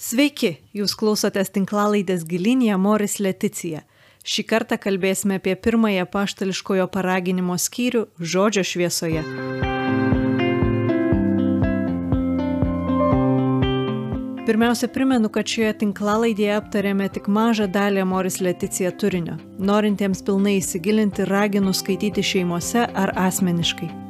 Sveiki, jūs klausotės tinklalaidės gilinėje Moris Leticija. Šį kartą kalbėsime apie pirmąją paštališkojo paraginimo skyrių žodžio šviesoje. Pirmiausia, primenu, kad šioje tinklalaidėje aptarėme tik mažą dalį Moris Leticija turinio. Norintiems pilnai įsigilinti, raginu skaityti šeimose ar asmeniškai.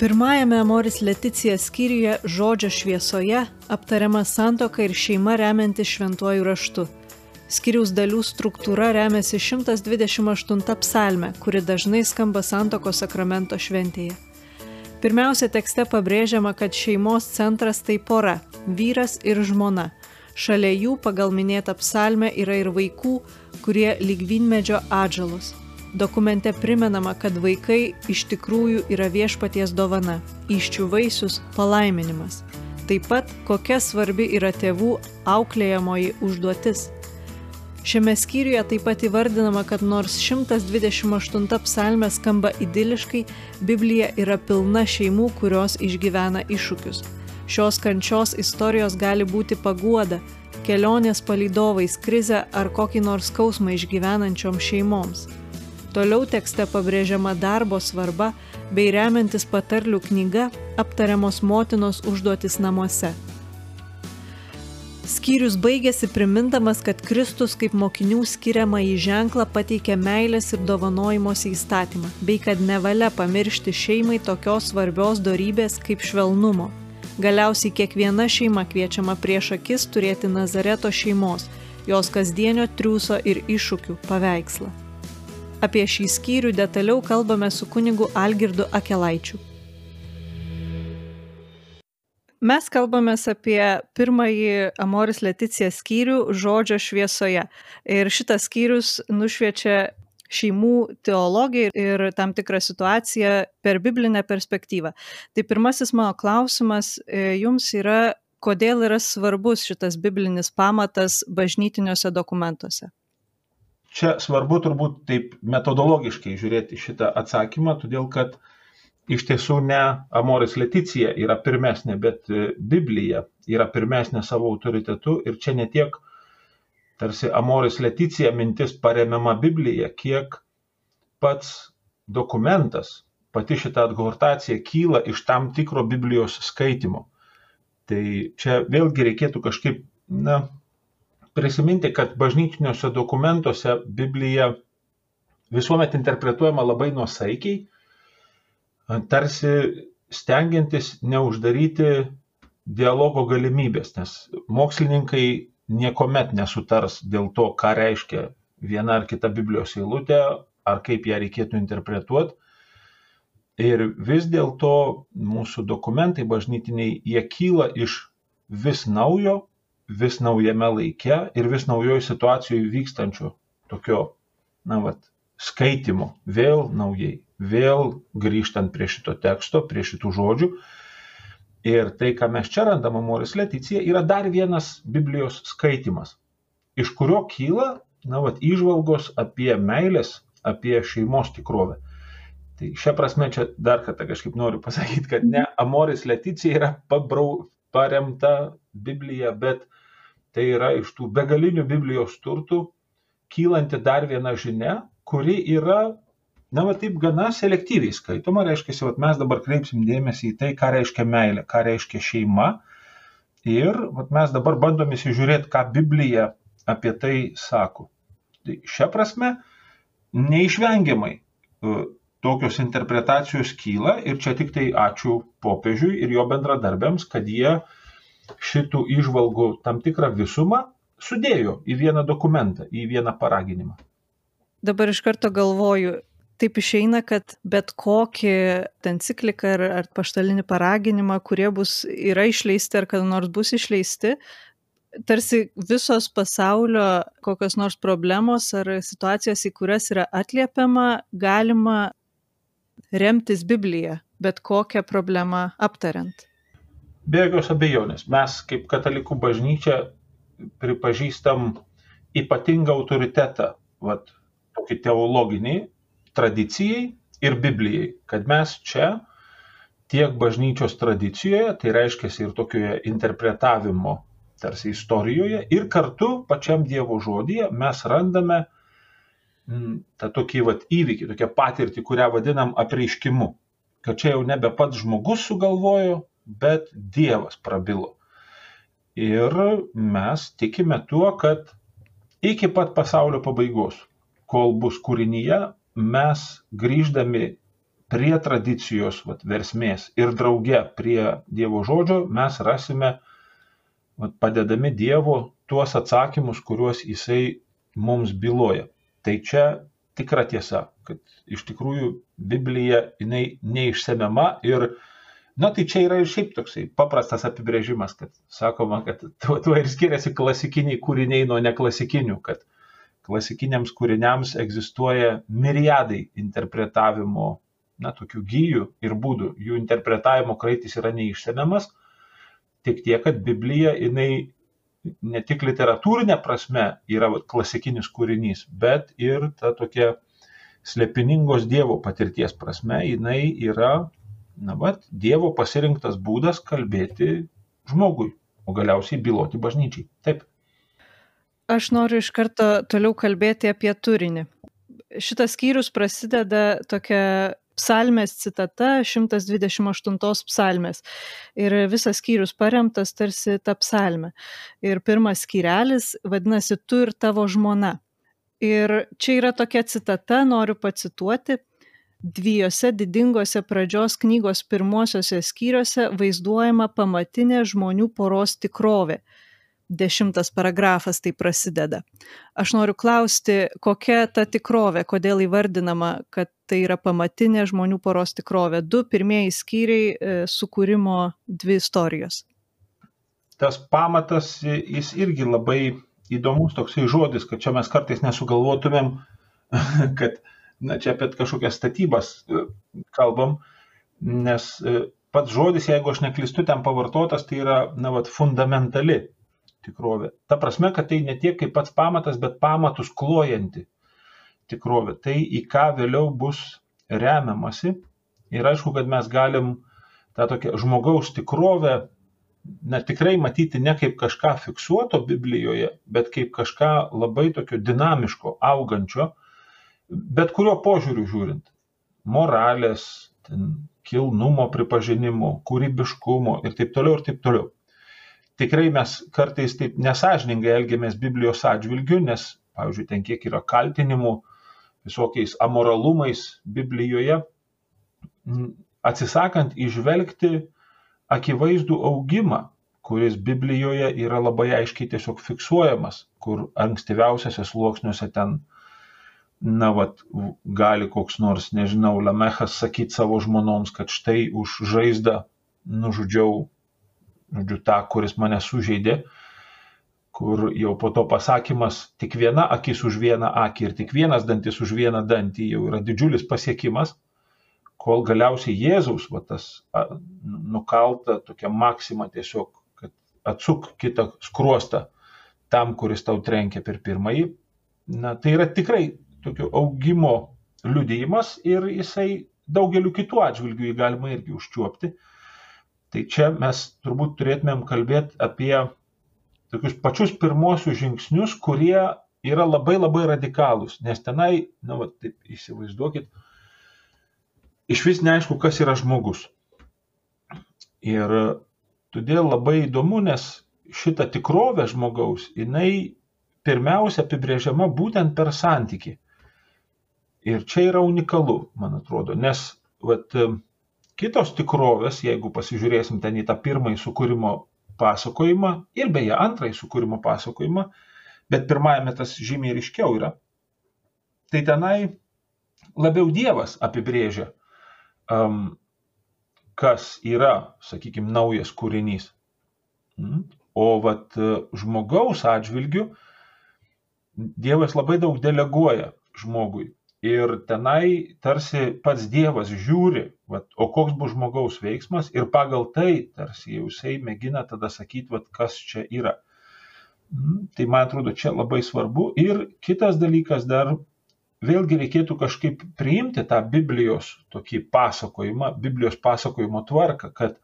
Pirmajame Amoris Leticija skyriuje žodžio šviesoje aptariama santoka ir šeima remianti šventuoju raštu. Skiriaus dalių struktūra remiasi 128 psalme, kuri dažnai skamba santokos sakramento šventėje. Pirmiausia, tekste pabrėžiama, kad šeimos centras tai pora - vyras ir žmona. Šalia jų pagal minėtą psalmę yra ir vaikų, kurie lyg vynmedžio atžalos. Dokumente primenama, kad vaikai iš tikrųjų yra viešpaties dovana, iščių vaisius palaiminimas. Taip pat, kokia svarbi yra tėvų auklėjamoji užduotis. Šiame skyriuje taip pat įvardinama, kad nors 128 psalmė skamba idiliškai, Biblija yra pilna šeimų, kurios išgyvena iššūkius. Šios kančios istorijos gali būti paguoda, kelionės palydovais, krize ar kokį nors skausmą išgyvenančiom šeimoms. Toliau tekste pabrėžiama darbo svarba bei remiantis patarlių knyga aptariamos motinos užduotis namuose. Skyrius baigėsi primindamas, kad Kristus kaip mokinių skiriamą į ženklą pateikė meilės ir dovanojimosi įstatymą, bei kad nevalia pamiršti šeimai tokios svarbios darybės kaip švelnumo. Galiausiai kiekviena šeima kviečiama prieš akis turėti Nazareto šeimos, jos kasdienio triūso ir iššūkių paveikslą. Apie šį skyrių detaliau kalbame su kunigu Algirdu Akelaičiu. Mes kalbame apie pirmąjį Amoris Leticija skyrių žodžio šviesoje. Ir šitas skyrius nušviečia šeimų teologiją ir tam tikrą situaciją per biblinę perspektyvą. Tai pirmasis mano klausimas e, jums yra, kodėl yra svarbus šitas biblinis pamatas bažnytiniuose dokumentuose? Čia svarbu turbūt taip metodologiškai žiūrėti šitą atsakymą, todėl kad iš tiesų ne Amoris Leticija yra pirmesnė, bet e, Biblija yra pirmesnė savo autoritetu ir čia ne tiek tarsi Amoris Leticija mintis paremiama Biblija, kiek pats dokumentas, pati šita adhortacija kyla iš tam tikro Biblijos skaitimo. Tai čia vėlgi reikėtų kažkaip, na, prisiminti, kad bažnytiniuose dokumentuose Biblija visuomet interpretuojama labai nuosaikiai, tarsi stengiantis neuždaryti dialogo galimybės, nes mokslininkai niekuomet nesutars dėl to, ką reiškia viena ar kita Biblijos eilutė, ar kaip ją reikėtų interpretuoti. Ir vis dėlto mūsų dokumentai bažnytiniai, jie kyla iš vis naujo vis naujame laike ir vis naujoje situacijoje vykstančio tokio, na, vat, skaitimo, vėl naujai, vėl grįžtant prie šito teksto, prie šitų žodžių. Ir tai, ką mes čia randame, Moris Leticija, yra dar vienas Biblijos skaitimas, iš kurio kyla, na, vat, įžvalgos apie meilės, apie šeimos tikrovę. Tai šią prasme čia dar kartą kažkaip noriu pasakyti, kad ne Amoris Leticija yra pabrau, paremta Biblija, bet tai yra iš tų begalinių Biblijos turtų kylanti dar viena žinia, kuri yra, na, va taip gana selektyviai skaitoma, reiškia, kad mes dabar kreipsim dėmesį į tai, ką reiškia meilė, ką reiškia šeima. Ir vat, mes dabar bandom įsižiūrėti, ką Biblija apie tai sako. Tai šia prasme, neišvengiamai e, tokios interpretacijos kyla ir čia tik tai ačiū popiežiui ir jo bendradarbiams, kad jie uh, šitų įžvalgų tam tikrą visumą sudėjo į vieną dokumentą, į vieną paraginimą. Dabar iš karto galvoju, taip išeina, kad bet kokį encikliką ar, ar paštalinį paraginimą, kurie bus, yra išleisti ar kada nors bus išleisti, tarsi visos pasaulio kokios nors problemos ar situacijos, į kurias yra atliepiama, galima remtis Bibliją, bet kokią problemą aptariant. Be jokios abejonės, mes kaip katalikų bažnyčia pripažįstam ypatingą autoritetą, vat, tokį teologinį tradicijai ir Biblijai, kad mes čia tiek bažnyčios tradicijoje, tai reiškia ir tokioje interpretavimo tarsi istorijoje, ir kartu pačiam Dievo žodyje mes randame mm, tą tokį vat, įvykį, tokią patirtį, kurią vadinam apreiškimu. Kad čia jau nebe pats žmogus sugalvojo, bet Dievas prabilo. Ir mes tikime tuo, kad iki pat pasaulio pabaigos, kol bus kūrinyje, mes grįždami prie tradicijos vat, versmės ir drauge prie Dievo žodžio mes rasime, vat, padedami Dievo, tuos atsakymus, kuriuos Jisai mums byloja. Tai čia tikra tiesa, kad iš tikrųjų Biblija jinai neišsemiama ir, na tai čia yra ir šiaip toksai paprastas apibrėžimas, kad sakoma, kad tuo, tuo ir skiriasi klasikiniai kūriniai nuo neklasikinių, kad klasikiniams kūriniams egzistuoja miriadai interpretavimo na, tokių gyjų ir būdų. Jų interpretavimo kraitis yra neišsemiamas, tik tiek, kad Biblija, jinai ne tik literatūrinė prasme yra klasikinis kūrinys, bet ir ta tokia slėpiningos Dievo patirties prasme, jinai yra, na, bet Dievo pasirinktas būdas kalbėti žmogui, o galiausiai byloti bažnyčiai. Taip. Aš noriu iš karto toliau kalbėti apie turinį. Šitas skyrius prasideda tokia psalmės citata 128 psalmės. Ir visas skyrius paremtas tarsi tą psalmę. Ir pirmas skyrelis vadinasi Tu ir tavo žmona. Ir čia yra tokia citata, noriu pacituoti. Dviejose didingose pradžios knygos pirmosiose skyriuose vaizduojama pamatinė žmonių poros tikrovė dešimtas paragrafas tai prasideda. Aš noriu klausti, kokia ta tikrovė, kodėl įvardinama, kad tai yra pamatinė žmonių poros tikrovė. Du pirmieji skyriai e, sukūrimo dvi istorijos. Tas pamatas, jis irgi labai įdomus toksai žodis, kad čia mes kartais nesugalvotumėm, kad na, čia apie kažkokias statybas e, kalbam, nes e, pats žodis, jeigu aš neklystu, ten pavartotas, tai yra, na, vat, fundamentali tikrovė. Ta prasme, kad tai ne tiek kaip pats pamatas, bet pamatus klojanti tikrovė. Tai į ką vėliau bus remiamasi. Ir aišku, kad mes galim tą tokią žmogaus tikrovę na, tikrai matyti ne kaip kažką fiksuoto Biblijoje, bet kaip kažką labai tokio dinamiško, augančio, bet kurio požiūriu žiūrint. Moralės, kilnumo pripažinimo, kūrybiškumo ir taip toliau ir taip toliau tikrai mes kartais taip nesažiningai elgiamės Biblijos atžvilgiu, nes, pavyzdžiui, ten kiek yra kaltinimų visokiais amoralumais Biblijoje, atsisakant išvelgti akivaizdų augimą, kuris Biblijoje yra labai aiškiai tiesiog fiksuojamas, kur ankstyviausiose sluoksniuose ten, na, vat, gali koks nors, nežinau, Lamechas sakyti savo žmonoms, kad štai už žaizdą nužudžiau žodžiu, tą, kuris mane sužeidė, kur jau po to pasakymas tik viena akis už vieną akį ir tik vienas dantis už vieną dantį jau yra didžiulis pasiekimas, kol galiausiai Jėzaus, va, tas a, nukalta tokia maksima tiesiog, kad atsuk kitą skruostą tam, kuris tau trenkia per pirmąjį. Na, tai yra tikrai tokio augimo liudijimas ir jisai daugeliu kitų atžvilgių jį galima irgi užčiuopti. Tai čia mes turbūt turėtumėm kalbėti apie tokius pačius pirmosius žingsnius, kurie yra labai labai radikalūs, nes tenai, na, va, taip įsivaizduokit, iš vis neaišku, kas yra žmogus. Ir todėl labai įdomu, nes šita tikrovė žmogaus, jinai pirmiausia apibrėžiama būtent per santyki. Ir čia yra unikalu, man atrodo, nes vat, Kitos tikrovės, jeigu pasižiūrėsim ten į tą pirmąjį sukūrimo pasakojimą ir beje antrąjį sukūrimo pasakojimą, bet pirmajame tas žymiai ryškiau yra, tai tenai labiau Dievas apibrėžia, um, kas yra, sakykime, naujas kūrinys. Mm. O vat žmogaus atžvilgiu Dievas labai daug deleguoja žmogui ir tenai tarsi pats Dievas žiūri, vat, o koks bus žmogaus veiksmas ir pagal tai tarsi jau jisai mėgina tada sakyti, vat, kas čia yra. Mm, tai man atrodo, čia labai svarbu. Ir kitas dalykas dar, vėlgi reikėtų kažkaip priimti tą Biblijos tokį pasakojimą, Biblijos pasakojimo tvarką, kad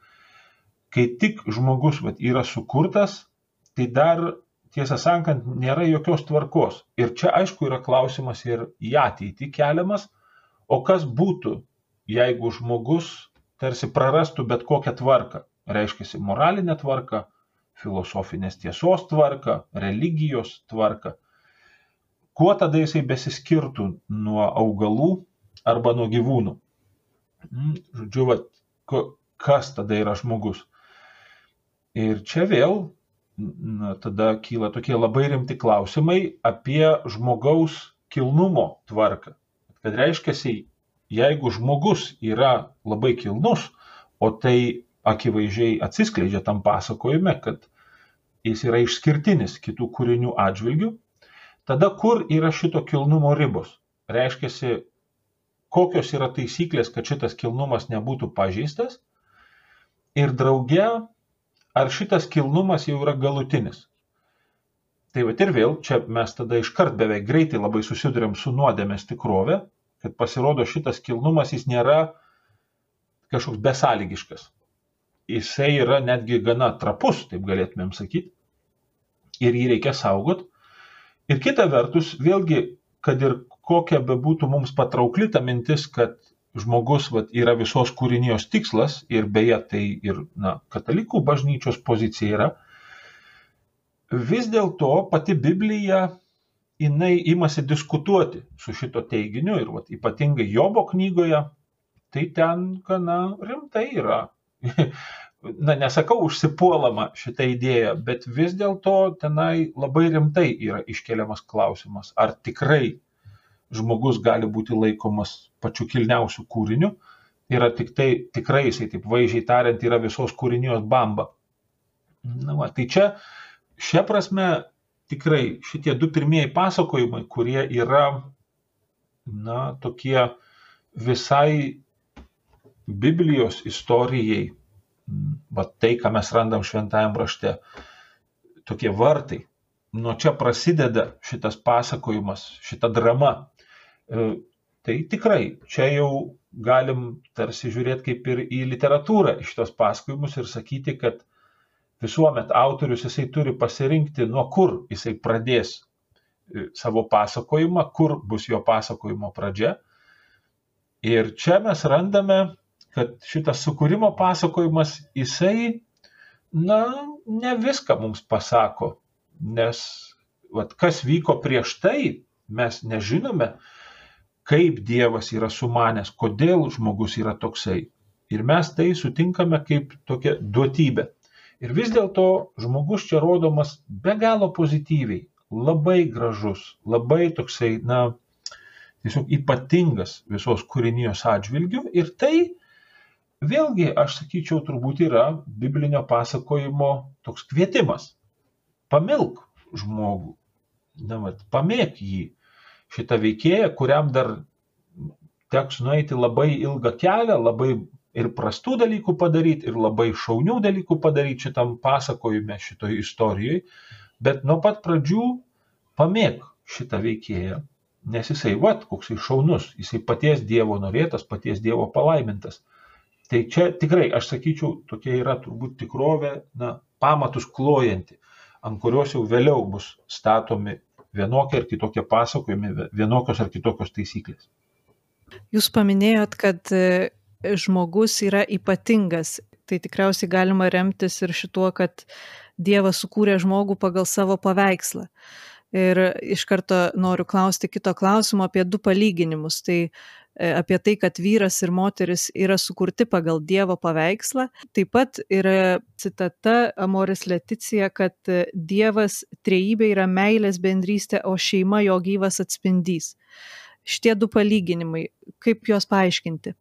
kai tik žmogus vat, yra sukurtas, tai dar, tiesą sakant, nėra jokios tvarkos. Ir čia aišku yra klausimas ir į ateitį keliamas, o kas būtų, jeigu žmogus tarsi prarastų bet kokią tvarką. Reiškia, moralinę tvarką, filosofinės tiesos tvarką, religijos tvarką kuo tada jisai besiskirtų nuo augalų arba nuo gyvūnų. Mm, žodžiu, va, kas tada yra žmogus. Ir čia vėl na, tada kyla tokie labai rimti klausimai apie žmogaus kilnumo tvarką. Kad reiškia, jeigu žmogus yra labai kilnus, o tai akivaizdžiai atsiskleidžia tam pasakojime, kad jis yra išskirtinis kitų kūrinių atžvilgių, Tada kur yra šito kilnumo ribos? Reiškia, kokios yra taisyklės, kad šitas kilnumas nebūtų pažeistas ir drauge, ar šitas kilnumas jau yra galutinis. Tai va ir vėl, čia mes tada iškart beveik greitai labai susidurėm su nuodėmės tikrove, kad pasirodo šitas kilnumas jis nėra kažkoks besąlygiškas. Jisai yra netgi gana trapus, taip galėtumėm sakyti. Ir jį reikia saugot. Ir kita vertus, vėlgi, kad ir kokia bebūtų mums patraukli ta mintis, kad žmogus vat, yra visos kūrinijos tikslas ir beje tai ir na, katalikų bažnyčios pozicija yra, vis dėlto pati Biblija jinai imasi diskutuoti su šito teiginiu ir vat, ypatingai Jobo knygoje, tai ten gana rimtai yra. Na nesakau užsipuolama šitą idėją, bet vis dėlto tenai labai rimtai yra iškeliamas klausimas, ar tikrai žmogus gali būti laikomas pačiu kilniausiu kūriniu ir ar tik tai tikrai jisai, taip vaizdžiai tariant, yra visos kūrinijos bamba. Na, va, tai čia šia prasme tikrai šitie du pirmieji pasakojimai, kurie yra, na, tokie visai Biblijos istorijai va tai, ką mes randam šventajam rašte, tokie vartai. Nuo čia prasideda šitas pasakojimas, šita drama. E, tai tikrai, čia jau galim tarsi žiūrėti kaip ir į literatūrą iš tos pasakojimus ir sakyti, kad visuomet autorius jisai turi pasirinkti, nuo kur jisai pradės e, savo pasakojimą, kur bus jo pasakojimo pradžia. Ir čia mes randame kad šitas sukūrimo pasakojimas, jisai, na, ne viską mums pasako, nes vat, kas vyko prieš tai, mes nežinome, kaip Dievas yra sumanęs, kodėl žmogus yra toksai. Ir mes tai sutinkame kaip tokia duotybė. Ir vis dėlto žmogus čia rodomas be galo pozityviai, labai gražus, labai toksai, na, tiesiog ypatingas visos kūrinijos atžvilgių. Ir tai vėlgi aš sakyčiau turbūt yra biblinio pasakojimo toks kvietimas. Pamilk žmogų, na, vat, pamėg jį, šitą veikėją, kuriam dar teks nueiti labai ilgą kelią, labai ir prastų dalykų padaryti, ir labai šaunių dalykų padaryti šitam pasakojime, šitoj istorijoje, bet nuo pat pradžių pamėg šitą veikėją, nes jisai, vat, koks jis šaunus, jisai paties Dievo norėtas, paties Dievo palaimintas. Tai čia tikrai, aš sakyčiau, tokia yra turbūt tikrovė, na, pamatus klojanti, ant kurios jau vėliau bus statomi vienokie ar kitokie pasakojimai, vienokios ar kitokios taisyklės. Jūs paminėjot, kad e, žmogus yra ypatingas. Tai tikriausiai galima remtis ir šituo, kad Dievas sukūrė žmogų pagal savo paveikslą. Ir iš karto noriu klausti kito klausimo apie du palyginimus. Tai apie tai, kad vyras ir moteris yra sukurti pagal Dievo paveikslą. Taip pat yra citata Amoris Leticija, kad e, Dievas trejybė yra meilės bendrystė, o šeima jo gyvas atspindys. Šitie du palyginimai, kaip juos paaiškinti?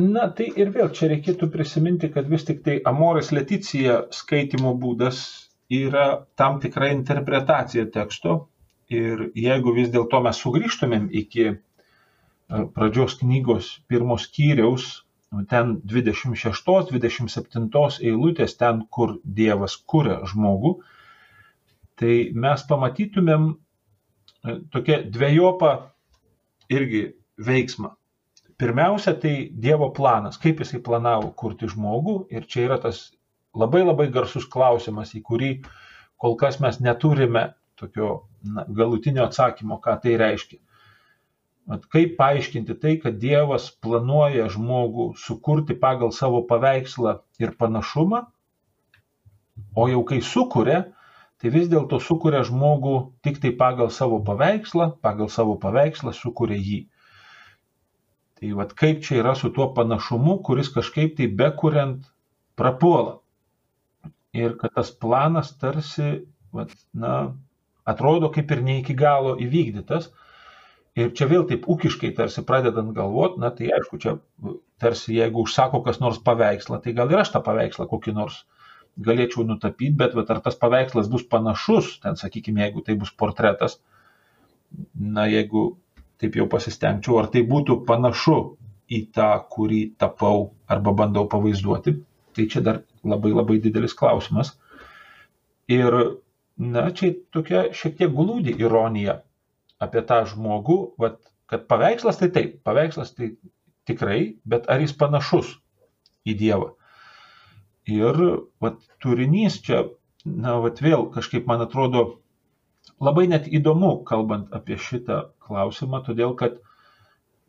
Na, tai ir vėl čia reikėtų prisiminti, kad vis tik tai Amoris Leticija skaitimo būdas yra tam tikra interpretacija teksto. Ir jeigu vis dėlto mes sugrįžtumėm iki pradžios knygos pirmos skyriaus, ten 26-27 eilutės, ten, kur Dievas kuria žmogų, tai mes pamatytumėm e, tokią dviejopą irgi veiksmą. Pirmiausia, tai Dievo planas, kaip jisai planavo kurti žmogų ir čia yra tas labai labai garsus klausimas, į kurį kol kas mes neturime tokio na, galutinio atsakymo, ką tai reiškia. At kaip paaiškinti tai, kad Dievas planuoja žmogų sukurti pagal savo paveikslą ir panašumą, o jau kai sukuria, tai vis dėlto sukuria žmogų tik tai pagal savo paveikslą, pagal savo paveikslą sukuria jį. Tai vad kaip čia yra su tuo panašumu, kuris kažkaip tai bekuriant prapuola. Ir kad tas planas tarsi, vat, na, atrodo kaip ir ne iki galo įvykdytas, Ir čia vėl taip ūkiškai tarsi pradedant galvoti, na tai aišku, čia tarsi jeigu užsako kas nors paveikslą, tai gal ir aš tą paveikslą kokį nors galėčiau nutapyti, bet, bet ar tas paveikslas bus panašus, ten sakykime, jeigu tai bus portretas, na jeigu taip jau pasistengčiau, ar tai būtų panašu į tą, kurį tapau arba bandau pavaizduoti, tai čia dar labai labai didelis klausimas. Ir, na, čia tokia šiek tiek glūdi ironija apie tą žmogų, vat, kad paveikslas tai taip, paveikslas tai tikrai, bet ar jis panašus į Dievą. Ir vat, turinys čia, na, vat, vėl kažkaip man atrodo labai net įdomu, kalbant apie šitą klausimą, todėl kad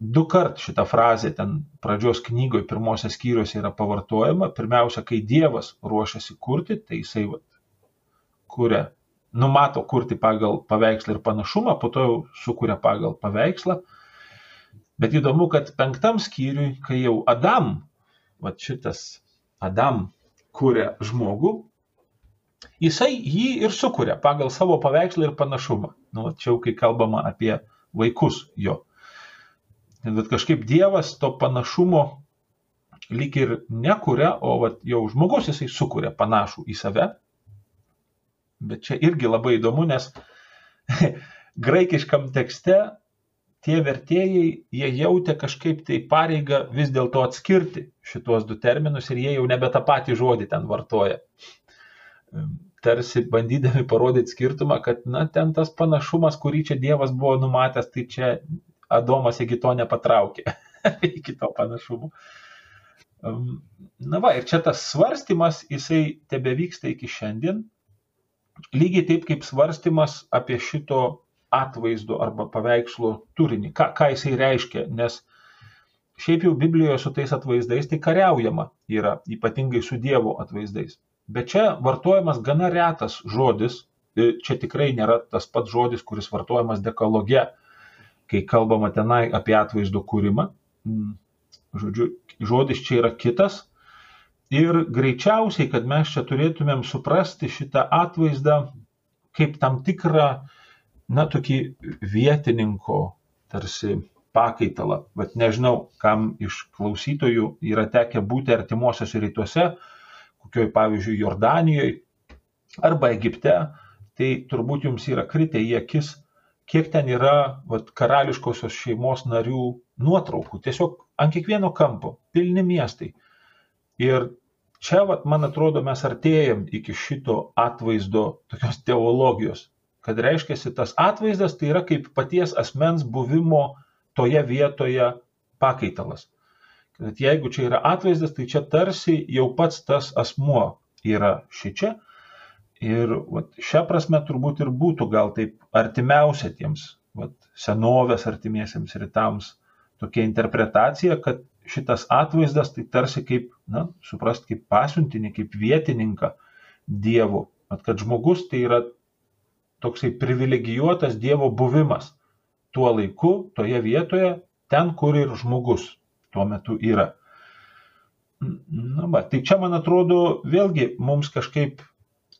du kart šitą frazę ten pradžios knygoje, pirmosios skyriuose yra pavartojama. Pirmiausia, kai Dievas ruošiasi kurti, tai jisai vat, kuria numato kurti pagal paveikslą ir panašumą, po to jau sukuria pagal paveikslą. Bet įdomu, kad penktam skyriui, kai jau Adam, va šitas Adam kūrė žmogų, jisai jį ir sukuria pagal savo paveikslą ir panašumą. Nu, va, čia jau kai kalbama apie vaikus jo. Bet kažkaip Dievas to panašumo lyg ir nekuria, o va, jau žmogus jisai sukuria panašų į save Bet čia irgi labai įdomu, nes graikiškam tekste tie vertėjai, jie jautė kažkaip tai pareigą vis dėlto atskirti šituos du terminus ir jie jau nebe tą patį žodį ten vartoja. Tarsi bandydami parodyti skirtumą, kad, na, ten tas panašumas, kurį čia Dievas buvo numatęs, tai čia Adomas iki to nepatraukė, iki to panašumo. Na va, ir čia tas svarstymas, jisai tebe vyksta iki šiandien, lygiai taip kaip svarstymas apie šito atvaizdo arba paveikslo turinį, ką, ką jisai reiškia, nes šiaip jau Biblijoje su tais atvaizdais tai kariaujama yra, ypatingai su Dievo atvaizdais. Bet čia vartojamas gana retas žodis, e, čia tikrai nėra tas pats žodis, kuris vartojamas dekaloge, kai kalbama tenai apie atvaizdo kūrimą. Mm, žodžiu, žodis čia yra kitas, Ir greičiausiai, kad mes čia turėtumėm suprasti šitą atvaizdą kaip tam tikrą, na, tokį vietininko tarsi pakaitalą. Bet nežinau, kam iš klausytojų yra tekę būti artimuosiuose rytuose, kokioj pavyzdžiui Jordanijoje arba Egipte, tai turbūt jums yra kritę į akis, kiek ten yra vat, karališkosios šeimos narių nuotraukų. Tiesiog ant kiekvieno kampo, pilni miestai. Ir čia, vat, man atrodo, mes artėjam iki šito atvaizdo tokios teologijos, kad reiškia, tas atvaizdas tai yra kaip paties asmens buvimo toje vietoje pakaitalas. Kad jeigu čia yra atvaizdas, tai čia tarsi jau pats tas asmuo yra šičia. Ir vat, šią prasme turbūt ir būtų gal taip artimiausia tiems vat, senovės artimiesiems rytams tokia interpretacija, kad šitas atvaizdas tai tarsi kaip, na, suprast, kaip pasiuntinį, kaip vietininką Dievo. At kad žmogus tai yra toksai privilegijuotas Dievo buvimas tuo laiku, toje vietoje, ten, kur ir žmogus tuo metu yra. Na, va, tai čia, man atrodo, vėlgi mums kažkaip,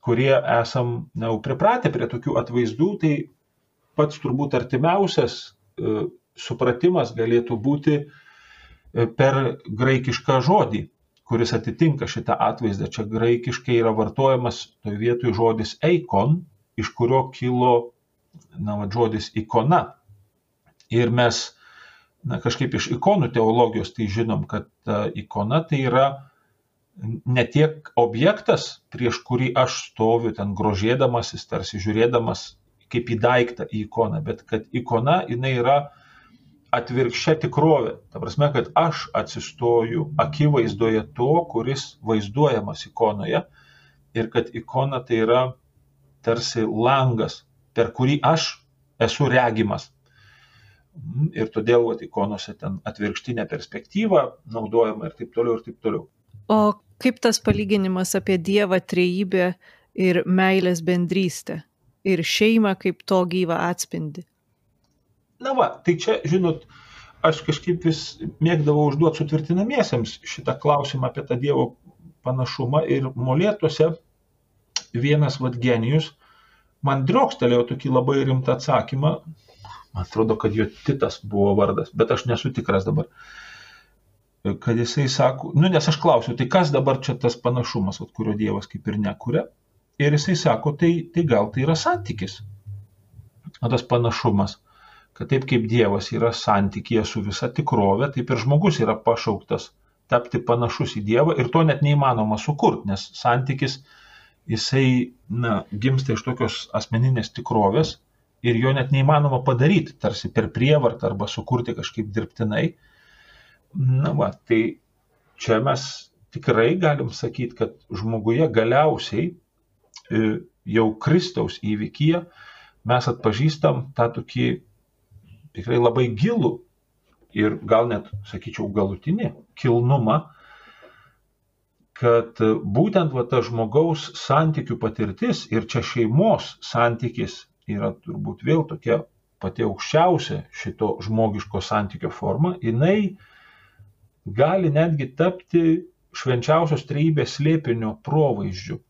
kurie esam jau pripratę prie tokių atvaizdų, tai pats turbūt artimiausias e, supratimas galėtų būti E, per graikišką žodį, kuris atitinka šitą atvaizdą. Čia graikiškai yra vartojamas toj vietoj žodis eikon, iš kurio kilo na, va, žodis ikona. Ir mes na, kažkaip iš ikonų teologijos tai žinom, kad ta ikona tai yra ne tiek objektas, prieš kurį aš stoviu ten grožėdamasis, tarsi žiūrėdamas kaip į daiktą į ikoną, bet kad ikona jinai yra atvirkščia tikrovė. Ta prasme, kad aš atsistoju akivaizdoje to, kuris vaizduojamas ikonoje ir kad ikona tai yra tarsi langas, per kurį aš esu regimas. Ir todėl vat, ikonose ten atvirkštinė perspektyva naudojama ir taip toliau ir taip toliau. O kaip tas palyginimas apie Dievą trejybę ir meilės bendrystę ir šeimą kaip to gyvą atspindi? Na va, tai čia, žinot, aš kažkaip vis mėgdavau užduoti sutvirtinamiesiems šitą klausimą apie tą Dievo panašumą ir molėtuose vienas vad genijus man driokstelėjo tokį labai rimtą atsakymą, man atrodo, kad jo Titas buvo vardas, bet aš nesu tikras dabar, kad jisai sako, nu nes aš klausiu, tai kas dabar čia tas panašumas, vat, kurio Dievas kaip ir nekuria, ir jisai sako, tai, tai gal tai yra santykis, o tas panašumas kad taip kaip Dievas yra santykėje su visa tikrovė, taip ir žmogus yra pašauktas tapti panašus į Dievą ir to net neįmanoma sukurti, nes santykis jisai na, gimsta iš tokios asmeninės tikrovės ir jo net neįmanoma padaryti, tarsi per prievartą arba sukurti kažkaip dirbtinai. Na va, tai čia mes tikrai galim sakyti, kad žmoguje galiausiai e, jau Kristaus įvykyje mes atpažįstam tą tokį tikrai labai gilų ir gal net, sakyčiau, galutinį kilnumą, kad būtent va ta žmogaus santykių patirtis ir čia šeimos santykis yra turbūt vėl tokia pati aukščiausia šito žmogiško santykio forma, jinai gali netgi tapti švenčiausios trejybės slėpinio provaizdžiu.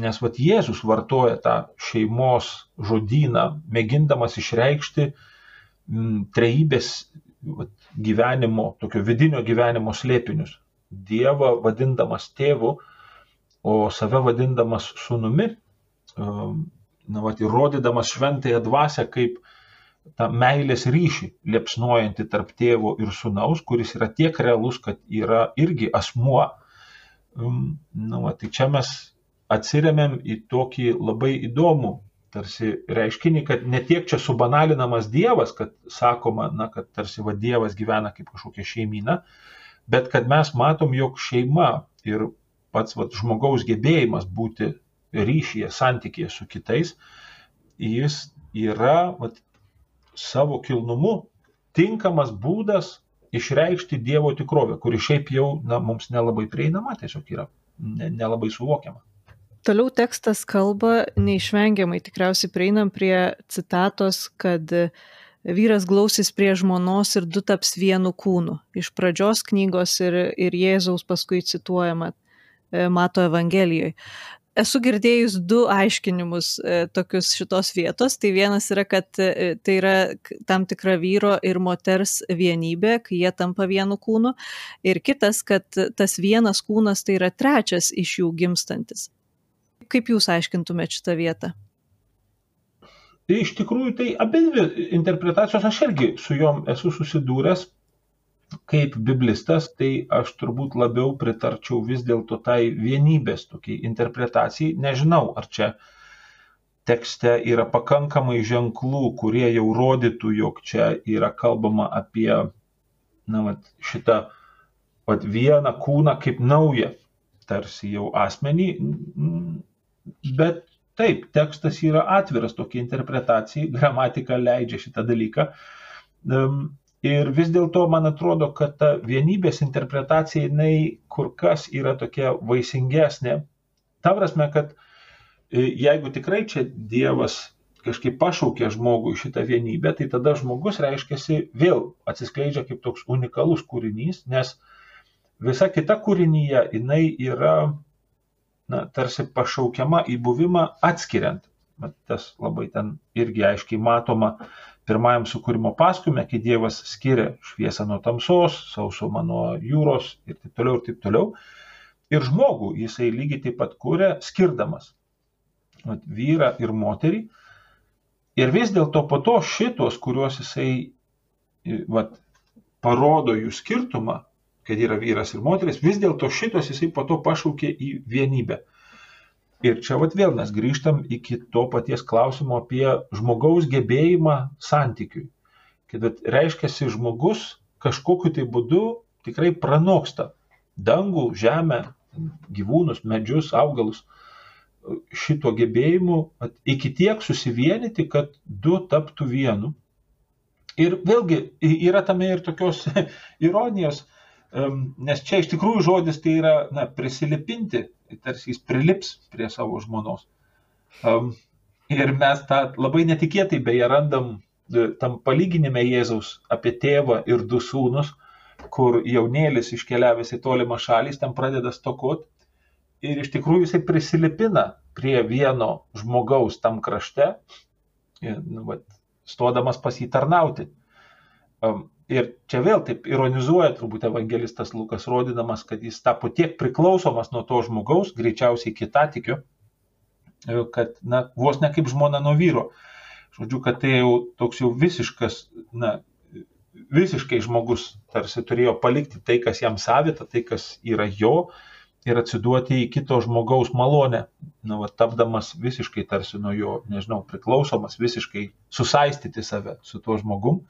Nes vat Jėzus vartoja tą šeimos žodyną, mėgindamas išreikšti uh, trejybės gyvenimo, tokio vidinio gyvenimo slėpinius. Dievą vadindamas tėvu, o save vadindamas sunumi, um, na, vat, įrodydamas šventąją dvasę kaip tą meilės ryšį, liepsnuojantį tarp tėvo ir sunaus, kuris yra tiek realus, kad yra irgi asmuo. Um, na, va, tai čia mes atsiriamėm į tokį labai įdomų tarsi reiškinį, kad ne tiek čia subanalinamas Dievas, kad sakoma, na, kad tarsi va Dievas gyvena kaip kažkokia šeimyna, bet kad mes matom, jog šeima ir pats va, žmogaus gebėjimas būti ryšyje, santykėje su kitais, jis yra va, savo kilnumu tinkamas būdas išreikšti Dievo tikrovę, kuri šiaip jau na, mums nelabai prieinama, tiesiog yra nelabai suvokiama. Toliau tekstas kalba, neišvengiamai tikriausiai prieinam prie citatos, kad vyras glausis prie žmonos ir du taps vienu kūnu. Iš pradžios knygos ir, ir Jėzaus paskui cituojama e, Mato Evangelijoje. Esu girdėjus du aiškinimus e, tokius šitos vietos. Tai vienas yra, kad e, tai yra tam tikra vyro ir moters vienybė, kai jie tampa vienu kūnu. Ir kitas, kad tas vienas kūnas tai yra trečias iš jų gimstantis kaip jūs aiškintumėte šitą vietą? Tai iš tikrųjų, tai abi dvi interpretacijos aš irgi su juom esu susidūręs kaip biblistas, tai aš turbūt labiau pritarčiau vis dėlto tai vienybės tokiai interpretacijai. Nežinau, ar čia tekste yra pakankamai ženklų, kurie jau rodytų, jog čia yra kalbama apie na, vat, šitą vat, vieną kūną kaip naują, tarsi jau asmenį. Bet taip, tekstas yra atviras tokia interpretacijai, gramatika leidžia šitą dalyką. Ir vis dėlto man atrodo, kad ta vienybės interpretacija, jinai kur kas yra tokia vaisingesnė. Ta prasme, kad e, jeigu tikrai čia Dievas kažkaip pašaukė žmogų šitą vienybę, tai tada žmogus reiškiasi vėl atsiskleidžia kaip toks unikalus kūrinys, nes visa kita kūrinyje jinai yra na, tarsi pašaukiama į buvimą atskiriant. Bet tas labai ten irgi aiškiai matoma pirmajam sukūrimo paskume, kai Dievas skiria šviesą nuo tamsos, sausumą nuo jūros ir taip toliau ir taip toliau. Ir žmogų jisai lygiai taip pat kūrė skirdamas vat, vyrą ir moterį. Ir vis dėlto po to šitos, kuriuos jisai vat, parodo jų skirtumą, kad yra vyras ir moteris, vis dėlto šitos jisai po to pašaukė į vienybę. Ir čia vat vėl mes grįžtam iki to paties klausimo apie žmogaus gebėjimą santykiui. kad reiškia, žmogus kažkokiu tai būdu tikrai pranoksta dangų, žemę, gyvūnus, medžius, augalus šito gebėjimu iki tiek susivienyti, kad du taptų vienu. Ir vėlgi yra tame ir tokios ironijos, nes čia iš tikrųjų žodis tai yra na, prisilipinti, tarsi jis prilips prie savo žmonos. Ir mes tą labai netikėtai beje randam e, tam palyginime Jėzaus apie tėvą ir du sūnus, kur jaunėlis iškeliavęs į tolimą šalį, ten pradeda stokot ir iš tikrųjų jisai prisilipina prie vieno žmogaus tam krašte, nu, va, stodamas pas jį tarnauti. Ir čia vėl taip ironizuoja turbūt evangelistas Lukas, rodydamas, kad jis tapo tiek priklausomas nuo to žmogaus, greičiausiai kita tikiu, kad, na, vos ne kaip žmona nuo vyro. Žodžiu, kad tai jau toks jau visiškas, na, visiškai žmogus tarsi turėjo palikti tai, kas jam savita, tai, kas yra jo, ir atsiduoti į kito žmogaus malonę, nu, va, tapdamas visiškai tarsi nuo jo, nežinau, priklausomas, visiškai susaistyti save su tuo žmogum.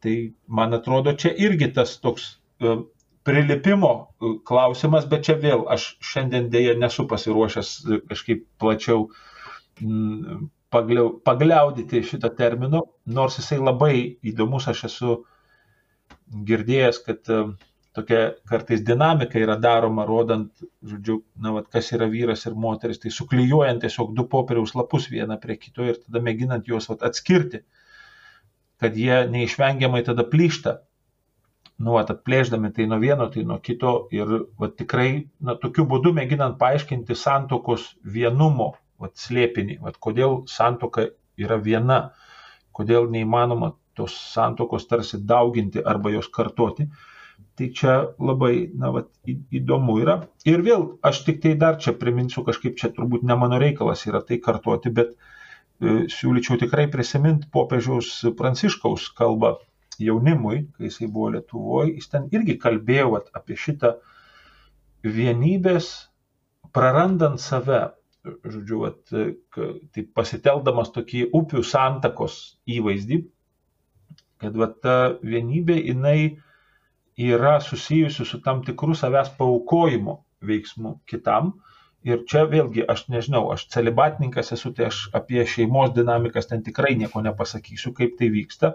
Tai man atrodo, čia irgi tas toks uh, prilipimo uh, klausimas, bet čia vėl aš šiandien dėja nesu pasiruošęs uh, kažkaip plačiau mm, pagliau, pagliaudyti šitą terminą, nors jisai labai įdomus, aš esu girdėjęs, kad tokia kartais dinamika yra daroma, rodant, žodžiu, na, vat, kas yra vyras ir moteris, tai suklyjuojant tiesiog du popieriaus lapus vieną prie kito ir tada mėginant juos vat, atskirti, kad jie neišvengiamai tada plyšta. Nu, vat, atplėždami tai nuo vieno, tai nuo kito ir vat, tikrai, na, tokiu būdu mėginant paaiškinti santokos vienumo vat, slėpinį, vat, kodėl santoka yra viena, kodėl neįmanoma tos santokos tarsi dauginti arba jos kartoti. Tai čia labai, na, vat, įdomu yra. Ir vėl, aš tik tai dar čia priminsiu, kažkaip čia turbūt ne mano reikalas yra tai kartuoti, bet e, siūlyčiau tikrai prisiminti popiežiaus Pranciškaus kalbą jaunimui, kai jisai buvo Lietuvoje, jis ten irgi kalbėjo apie šitą vienybės, prarandant save, žodžiu, vat, tai pasiteldamas tokį upių santakos įvaizdį, kad vat, ta vienybė jinai yra susijusi su tam tikru savęs paukojimo veiksmu kitam. Ir čia vėlgi, aš nežinau, aš celibatininkas esu, tai aš apie šeimos dinamikas ten tikrai nieko nepasakysiu, kaip tai vyksta.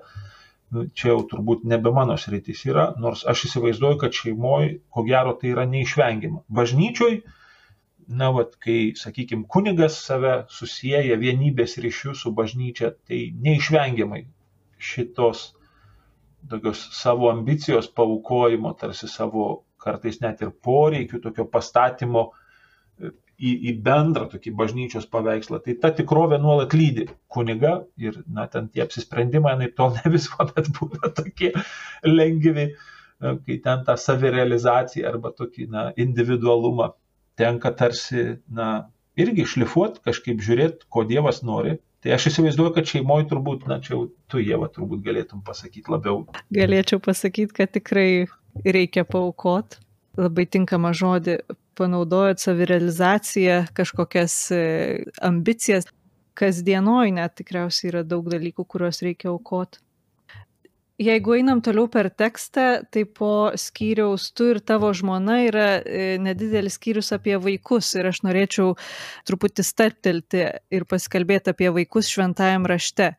Nu, čia jau turbūt nebe mano sritis yra, nors aš įsivaizduoju, kad šeimoje, ko gero, tai yra neišvengiama. Bažnyčioj, na, vat, kai, sakykime, kunigas save susiję vienybės ryšių su bažnyčia, tai neišvengiamai šitos tokios savo ambicijos paukojimo, tarsi savo kartais net ir poreikių, tokio pastatymo į, į bendrą tokį bažnyčios paveikslą. Tai ta tikrovė nuolat lydi kuniga ir, na, ten tie apsisprendimai, naip tol ne visuomet būna tokie lengvi, e, kai ten tą savirealizaciją arba tokį, na, individualumą tenka tarsi, na, irgi šlifuoti, kažkaip žiūrėti, ko Dievas nori, Tai aš įsivaizduoju, kad šeimoje turbūt, na čia tu Jėva turbūt galėtum pasakyti labiau. Galėčiau pasakyti, kad tikrai reikia paukot. Labai tinkamą žodį panaudojot savirealizaciją, kažkokias e, ambicijas. Kasdienoj net tikriausiai yra daug dalykų, kuriuos reikia aukoti. Jeigu einam toliau per tekstą, tai po skyriaus tu ir tavo žmona yra e, nedidelis skyrius apie vaikus ir aš norėčiau truputį startelti ir pasikalbėti apie vaikus šventajam rašte.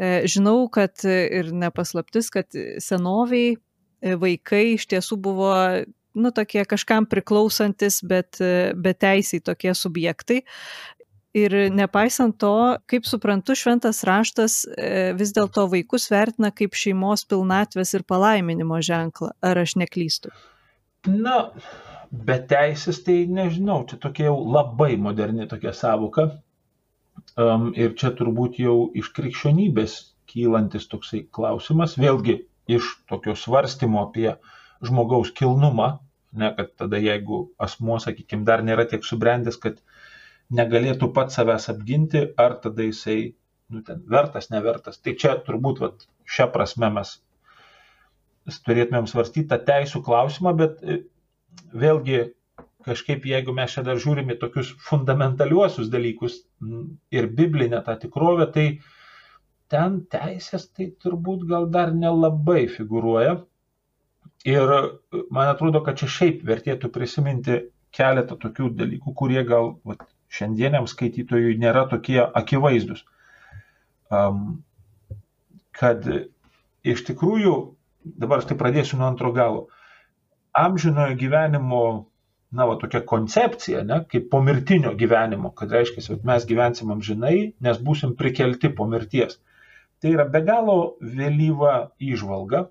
E, žinau, kad ir nepaslaptis, kad senoviai vaikai iš tiesų buvo nu, tokie kažkam priklausantis, bet, bet teisiai tokie subjektai. Ir nepaisant to, kaip suprantu, šventas raštas e, vis dėlto vaikus vertina kaip šeimos pilnatvės ir palaiminimo ženklą. Ar aš neklystu? Na, bet teisės tai nežinau, čia tokia jau labai moderni tokia savoka. Um, ir čia turbūt jau iš krikščionybės kylantis toksai klausimas, vėlgi iš tokio svarstymo apie žmogaus kilnumą, ne kad tada jeigu asmuo, sakykime, dar nėra tiek subrendęs, kad negalėtų pats savęs apginti, ar tada jisai, nu, ten, vertas, nevertas. Tai čia turbūt vat, šią prasme mes turėtumėm svarstyti tą teisų klausimą, bet e, vėlgi kažkaip, jeigu mes čia dar žiūrime tokius fundamentaliuosius dalykus ir biblinę tą tikrovę, tai ten teisės tai turbūt gal dar nelabai figuruoja. Ir man atrodo, kad čia šiaip vertėtų prisiminti keletą tokių dalykų, kurie gal vat, šiandieniam skaitytojui nėra tokie akivaizdus. Um, kad iš tikrųjų, dabar aš tai pradėsiu nuo antro galo, amžinojo gyvenimo na, va, tokia koncepcija, ne, kaip pomirtinio gyvenimo, kad reiškia, kad mes gyvensim amžinai, nes būsim prikelti po mirties. Tai yra be galo vėlyva įžvalga.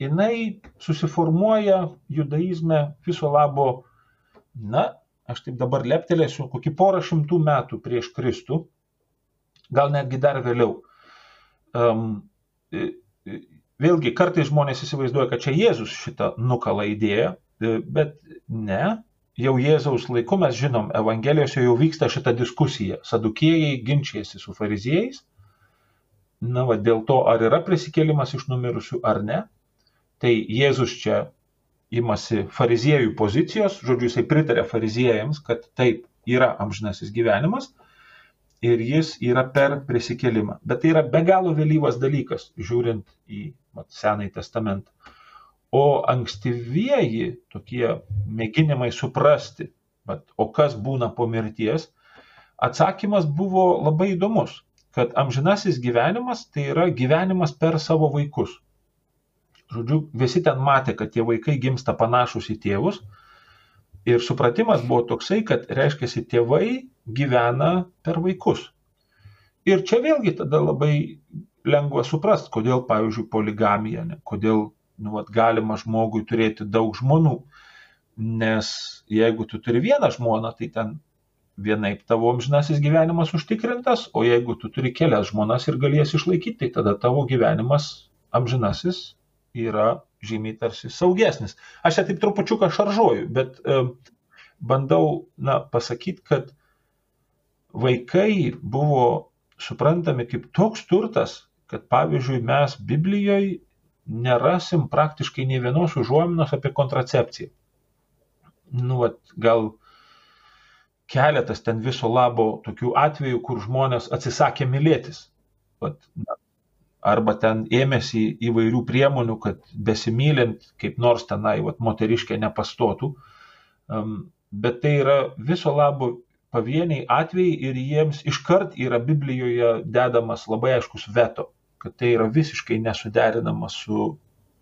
Jis susiformuoja judaizme viso labo, na, aš taip dabar leptelėsiu, kokį porą šimtų metų prieš Kristų, gal netgi dar vėliau. Um, vėlgi, kartais žmonės įsivaizduoja, kad čia Jėzus šitą nukalą idėją, bet ne, jau Jėzaus laiku mes žinom, Evangelijose jau vyksta šita diskusija. Sadukėjai ginčiasi su fariziejais. Na, va, dėl to, ar yra prisikėlimas iš numirusių ar ne. Tai Jėzus čia imasi fariziejų pozicijos, žodžiu, jisai pritarė fariziejams, kad taip yra amžinasis gyvenimas ir jis yra per prisikėlimą. Bet tai yra be galo vėlyvas dalykas, žiūrint į mat, Senąjį testamentą. O ankstyvieji tokie mėginimai suprasti, bet, o kas būna po mirties, atsakymas buvo labai įdomus, kad amžinasis gyvenimas tai yra gyvenimas per savo vaikus. Žodžiu, visi ten matė, kad tie vaikai gimsta panašus į tėvus. Ir supratimas buvo toksai, kad reiškia, tėvai gyvena per vaikus. Ir čia vėlgi tada labai lengva suprast, kodėl, pavyzdžiui, poligamija, ne, kodėl nu, vat, galima žmogui turėti daug žmonų. Nes jeigu tu turi vieną žmoną, tai ten vienaip tavo amžinasis gyvenimas užtikrintas, o jeigu tu turi kelias žmonas ir galėsi išlaikyti, tai tada tavo gyvenimas amžinasis yra žymiai tarsi saugesnis. Aš čia taip trupučiuką šaržuoju, bet e, bandau na, pasakyti, kad vaikai buvo suprantami kaip toks turtas, kad pavyzdžiui mes Biblijoje nerasim praktiškai nei vienos užuominos apie kontracepciją. Nu, vat, gal keletas ten viso labo tokių atvejų, kur žmonės atsisakė mylėtis. Vat, na, arba ten ėmėsi įvairių priemonių, kad besimylint kaip nors tenai vat, moteriškė nepastotų. Bet tai yra viso labo pavieniai atvejai ir jiems iškart yra Biblijoje dedamas labai aiškus veto kad tai yra visiškai nesuderinama su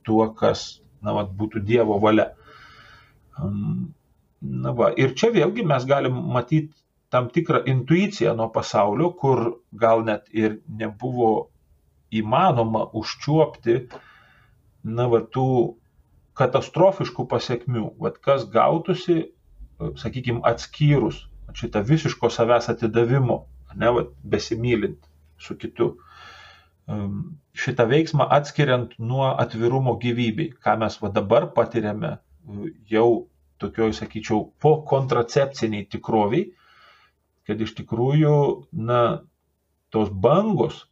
tuo, kas na, va, būtų Dievo valia. Na, va, ir čia vėlgi mes galim matyti tam tikrą intuiciją nuo pasaulio, kur gal net ir nebuvo įmanoma užčiuopti na, va, tų katastrofiškų pasiekmių, va, kas gautųsi, sakykime, atskyrus šitą visiško savęs atidavimo, ne, va, besimylint su kitu šitą veiksmą atskiriant nuo atvirumo gyvybei, ką mes va dabar patiriame jau tokioj, sakyčiau, po kontracepciniai tikroviai, kad iš tikrųjų, na, tos bangos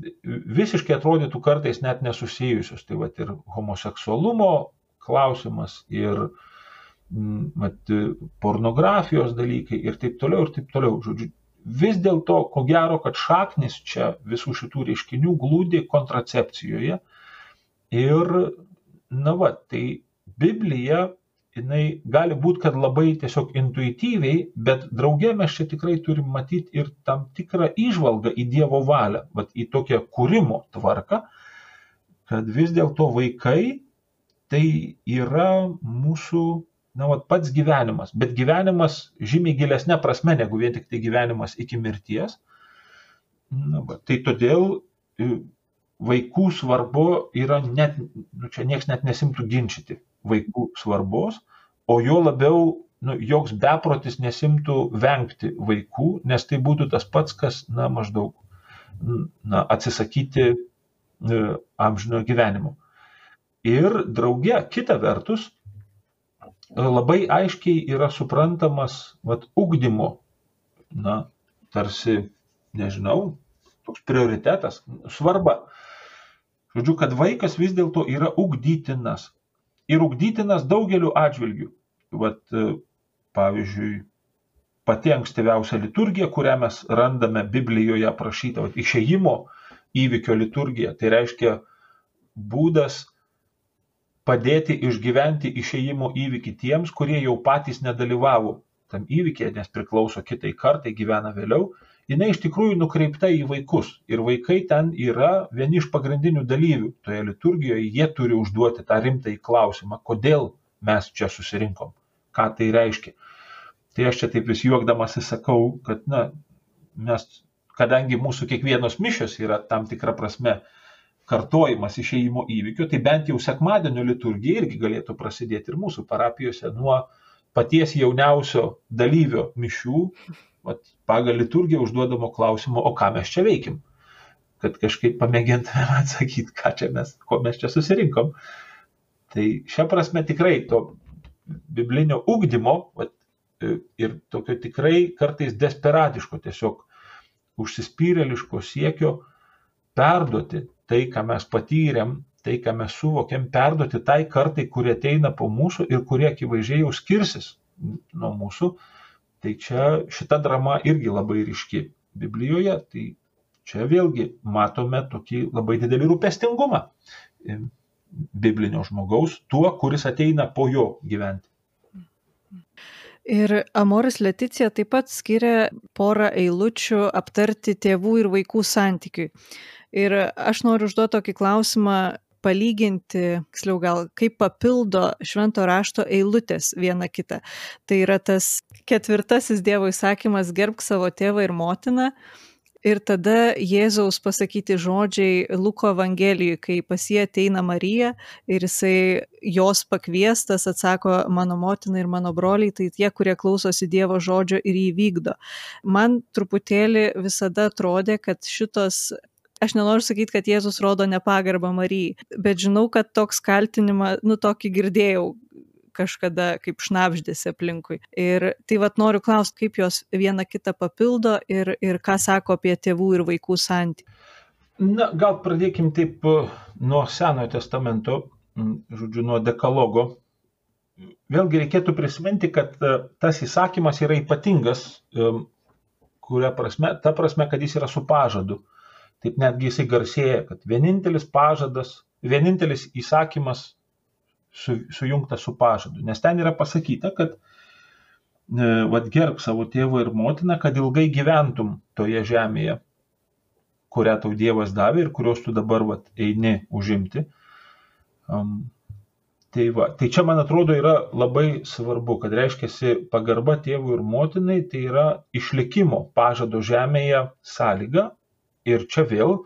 visiškai atrodytų kartais net nesusijusios. Tai va ir homoseksualumo klausimas, ir mat, pornografijos dalykai, ir taip toliau, ir taip toliau. Žodžiu, vis dėlto, ko gero, kad šaknis čia visų šitų reiškinių glūdi kontracepcijoje. Ir, na va, tai Biblija, jinai gali būti, kad labai tiesiog intuityviai, bet draugė mes čia tikrai turim matyti ir tam tikrą išvalgą į Dievo valią, va, į tokią kūrimo tvarką, kad vis dėlto vaikai tai yra mūsų na, vat, pats gyvenimas, bet gyvenimas žymiai gilesnė prasme negu vien tik tai gyvenimas iki mirties. Na, va, tai todėl e, vaikų svarbu yra net, nu, čia niekas net nesimtų ginčyti vaikų svarbos, o jo labiau nu, joks beprotis nesimtų vengti vaikų, nes tai būtų tas pats, kas, na, maždaug na, atsisakyti e, amžinojo gyvenimo. Ir drauge, kita vertus, labai aiškiai yra suprantamas vat, ugdymo, na, tarsi, nežinau, toks prioritetas, svarba. Žodžiu, kad vaikas vis dėlto yra ugdytinas. Ir ugdytinas daugeliu atžvilgių. Vat, pavyzdžiui, pati ankstyviausia liturgija, kurią mes randame Biblijoje aprašyta, vat, išėjimo įvykio liturgija. Tai reiškia būdas padėti išgyventi išėjimo įvykį tiems, kurie jau patys nedalyvavo tam įvykėje, nes priklauso kitai kartai, gyvena vėliau. Jinai iš tikrųjų nukreipta į vaikus. Ir vaikai ten yra vieni iš pagrindinių dalyvių toje liturgijoje. Jie turi užduoti tą rimtąjį klausimą, kodėl mes čia susirinkom, ką tai reiškia. Tai aš čia taip vis juokdamas įsakau, kad na, mes, kadangi mūsų kiekvienos mišios yra tam tikra prasme kartojimas išėjimo įvykių, tai bent jau sekmadienio liturgija irgi galėtų prasidėti ir mūsų parapijose nuo paties jauniausio dalyvio mišių, vat, pagal liturgiją užduodamo klausimo, o ką mes čia veikim. Kad kažkaip pamėgintume atsakyti, ką čia mes, ko mes čia susirinkom. Tai šią prasme tikrai to biblinio ugdymo vat, ir tokio tikrai kartais desperatiško, tiesiog užsispyrėliško siekio perduoti tai, ką mes patyrėm, tai, ką mes suvokėm, perduoti tai kartai, kurie ateina po mūsų ir kurie akivaizdžiai jau skirsis nuo mūsų. Tai čia šita drama irgi labai ryški Biblijoje, tai čia vėlgi matome tokį labai didelį rūpestingumą biblinio žmogaus, tuo, kuris ateina po jo gyventi. Ir Amoris Leticija taip pat skiria porą eilučių aptarti tėvų ir vaikų santykiui. Ir aš noriu užduoti tokį klausimą, palyginti, tiksliau gal, kaip papildo švento rašto eilutės viena kitą. Tai yra tas ketvirtasis Dievo įsakymas gerbk savo tėvą ir motiną. Ir tada Jėzaus pasakyti žodžiai Luko Evangelijui, kai pas jį ateina Marija ir jisai jos pakviestas atsako mano motina ir mano broliai, tai tie, kurie klausosi Dievo žodžio ir jį vykdo. Man truputėlį visada atrodė, kad šitos aš nenoriu sakyti, kad Jėzus rodo nepagarbą Marijai, bet žinau, kad toks kaltinimą, nu tokį girdėjau kažkada kaip šnapždėsi aplinkui. Ir tai vad noriu klausti, kaip jos viena kitą papildo ir, ir ką sako apie tėvų ir vaikų santykių. Na, gal pradėkim taip e, nuo Senojo testamento, žodžiu, nuo dekalogo. Vėlgi reikėtų prisiminti, kad e, tas įsakymas yra ypatingas, e, kuria prasme, ta prasme, kad jis yra su pažadu. Taip netgi jisai garsėja, kad vienintelis pažadas, vienintelis įsakymas su, sujungtas su pažadu. Nes ten yra pasakyta, kad e, vad gerb savo tėvą ir motiną, kad ilgai gyventum toje žemėje, kurią tau Dievas davė ir kurios tu dabar vat, eini užimti. Um, tai, va, tai čia, man atrodo, yra labai svarbu, kad reiškia pagarba tėvui ir motinai, tai yra išlikimo pažado žemėje sąlyga, Ir čia vėl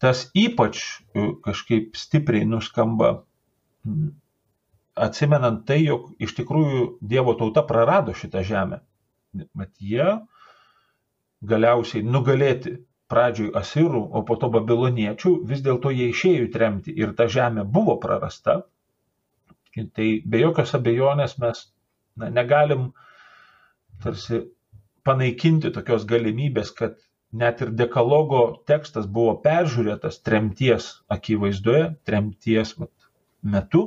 tas ypač e, kažkaip stipriai nuskamba, atsimenant tai, jog iš tikrųjų Dievo tauta prarado šitą žemę. Bet jie galiausiai nugalėti pradžioj asirų, o po to babiloniečių, vis dėlto jie išėjo tremti ir ta žemė buvo prarasta. Tai be jokios abejonės mes na, negalim tarsi panaikinti tokios galimybės, kad net ir dekalogo tekstas buvo peržiūrėtas tremties akivaizdoje, tremties metu.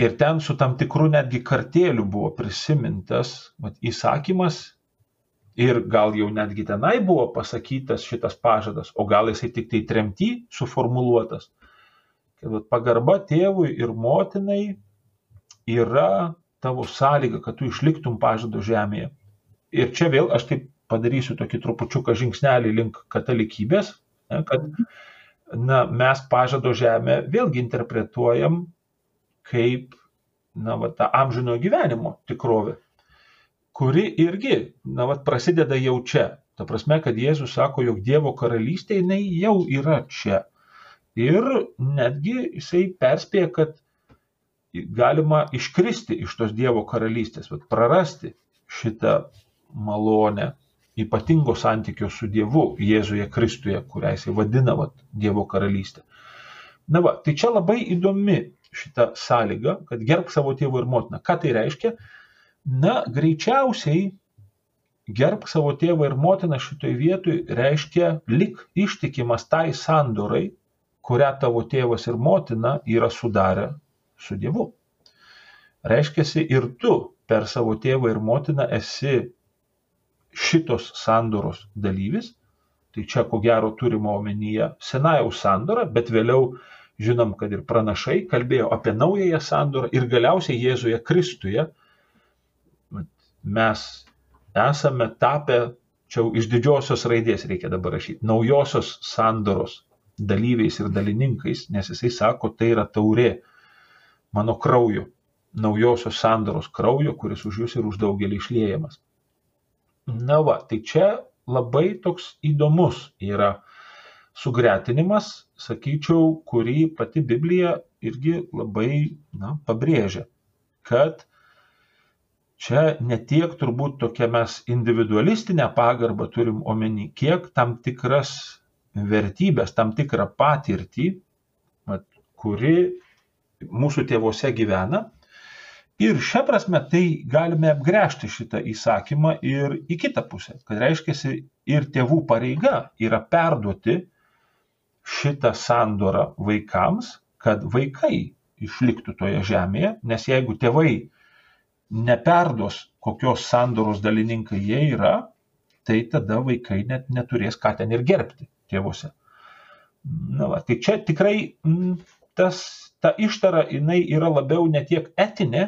Ir ten su tam tikru netgi kartėliu buvo prisimintas vat, įsakymas ir gal jau netgi tenai buvo pasakytas šitas pažadas, o gal jisai tik tai tremty suformuluotas. Kad vat, pagarba tėvui ir motinai yra tavo sąlyga, kad tu išliktum pažado žemėje. Ir čia vėl aš taip padarysiu tokį trupučiuką žingsnelį link katalikybės, ne, kad na, mes pažado žemę vėlgi interpretuojam kaip na, va, tą amžino gyvenimo tikrovę, kuri irgi na, va, prasideda jau čia. Ta prasme, kad Jėzus sako, jog Dievo karalystė jinai jau yra čia. Ir netgi jisai perspėja, kad galima iškristi iš tos Dievo karalystės, prarasti šitą malonę, ypatingo santykio su Dievu Jėzuje Kristuje, kurią jisai vadina vat, Dievo karalystė. Na va, tai čia labai įdomi šita sąlyga, kad gerb savo tėvą ir motiną. Ką tai reiškia? Na, greičiausiai gerb savo tėvą ir motiną šitoj vietoj reiškia lik ištikimas tai sandorai, kurią tavo tėvas ir motina yra sudarę su Dievu. Reiškia, ir tu per savo tėvą ir motiną esi šitos sandoros dalyvis Tai čia ko gero turimo omenyje senajaus sandorą, bet vėliau žinom, kad ir pranašai kalbėjo apie naująją sandorą ir galiausiai Jėzuje Kristuje mes esame tapę, čia iš didžiosios raidės reikia dabar rašyti, naujosios sandoros dalyviais ir dalininkais, nes jisai sako, tai yra taurė mano kraujo, naujosios sandoros kraujo, kuris už jūs ir už daugelį išliejamas. Na va, tai čia labai toks įdomus yra sugretinimas, sakyčiau, kurį pati Biblija irgi labai na, pabrėžia, kad čia ne tiek turbūt tokia mes individualistinę pagarbą turim omeny, kiek tam tikras vertybės, tam tikrą patirtį, kuri mūsų tėvose gyvena. Ir šią prasme tai galime apgręžti šitą įsakymą ir į kitą pusę, kad reiškia ir tėvų pareiga yra perduoti šitą sandorą vaikams, kad vaikai išliktų toje žemėje, nes jeigu tėvai neperduos, kokios sandoros dalininkai jie yra, tai tada vaikai net neturės ką ten ir gerbti tėvuose. Na, va, tai čia tikrai m, mm, tas, ta ištara, jinai yra labiau ne tiek etinė,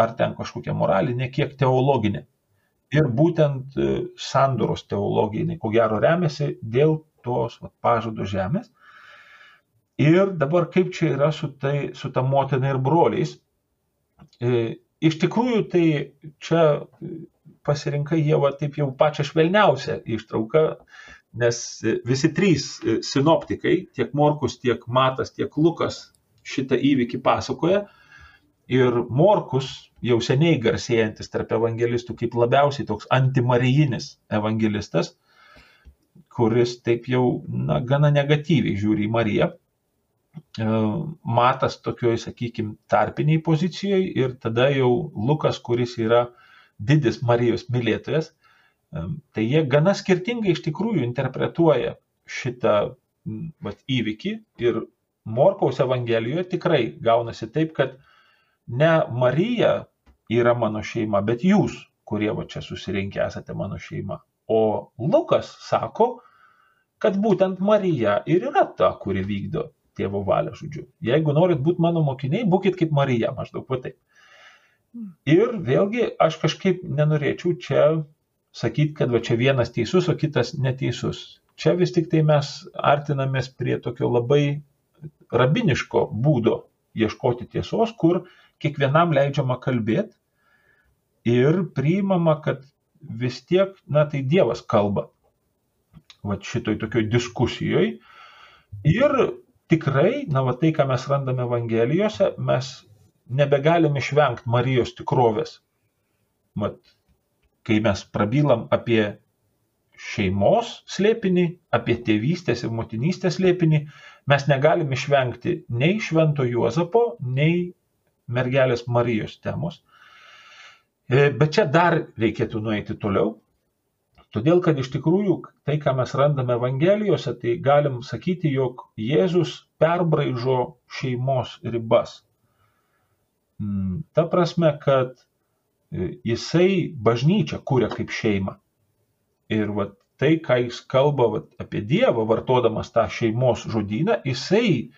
ar ten kažkokia moralinė, kiek teologinė. Ir būtent e, sandoros teologija, jinai ko gero remiasi dėl tos va, pažado žemės. Ir dabar kaip čia yra su, tai, su ta motina ir broliais. E, Iš tikrųjų, tai čia pasirinkai Jėva taip jau pačią švelniausią ištrauką, nes visi trys sinoptikai, tiek Morkus, tiek Matas, tiek Lukas šitą įvykį pasakoja. Ir Morkus, jau seniai garsėjantis tarp evangelistų kaip labiausiai toks antimarijinis evangelistas, kuris taip jau na, gana negatyviai žiūri į Mariją, E, matas tokioj, sakykime, tarpiniai pozicijoje ir tada jau Lukas, kuris yra didis Marijos mylėtojas, e, tai jie gana skirtingai iš tikrųjų interpretuoja šitą vat, įvykį ir Morkaus Evangelijoje tikrai gaunasi taip, kad ne Marija yra mano šeima, bet jūs, kurie va čia susirinkę esate mano šeima. O Lukas sako, kad būtent Marija ir yra ta, kuri vykdo tėvo valią, žodžiu. Jeigu norit būti mano mokiniai, būkite kaip Marija, maždaug va taip. Ir vėlgi aš kažkaip nenorėčiau čia sakyti, kad va čia vienas teisus, o kitas neteisus. Čia vis tik tai mes artinamės prie tokio labai rabiniško būdo ieškoti tiesos, kur kiekvienam leidžiama kalbėti ir priimama, kad vis tiek, na tai Dievas kalba. Va šitoj tokioj diskusijoje. Ir tikrai, na, va tai, ką mes randame Evangelijose, mes nebegalim išvengti Marijos tikrovės. Mat, kai mes prabylam apie šeimos slėpinį, apie tėvystės ir motinystės slėpinį, mes negalim išvengti nei Švento Juozapo, nei mergelės Marijos temos. E, bet čia dar reikėtų nueiti toliau Todėl, kad iš tikrųjų tai, ką mes randame Evangelijose, tai galim sakyti, jog Jėzus perbraižo šeimos ribas. Mm, ta prasme, kad e, jisai bažnyčią kūrė kaip šeimą. Ir va, tai, ką jis kalba va, apie Dievą, vartodamas tą šeimos žodyną, jisai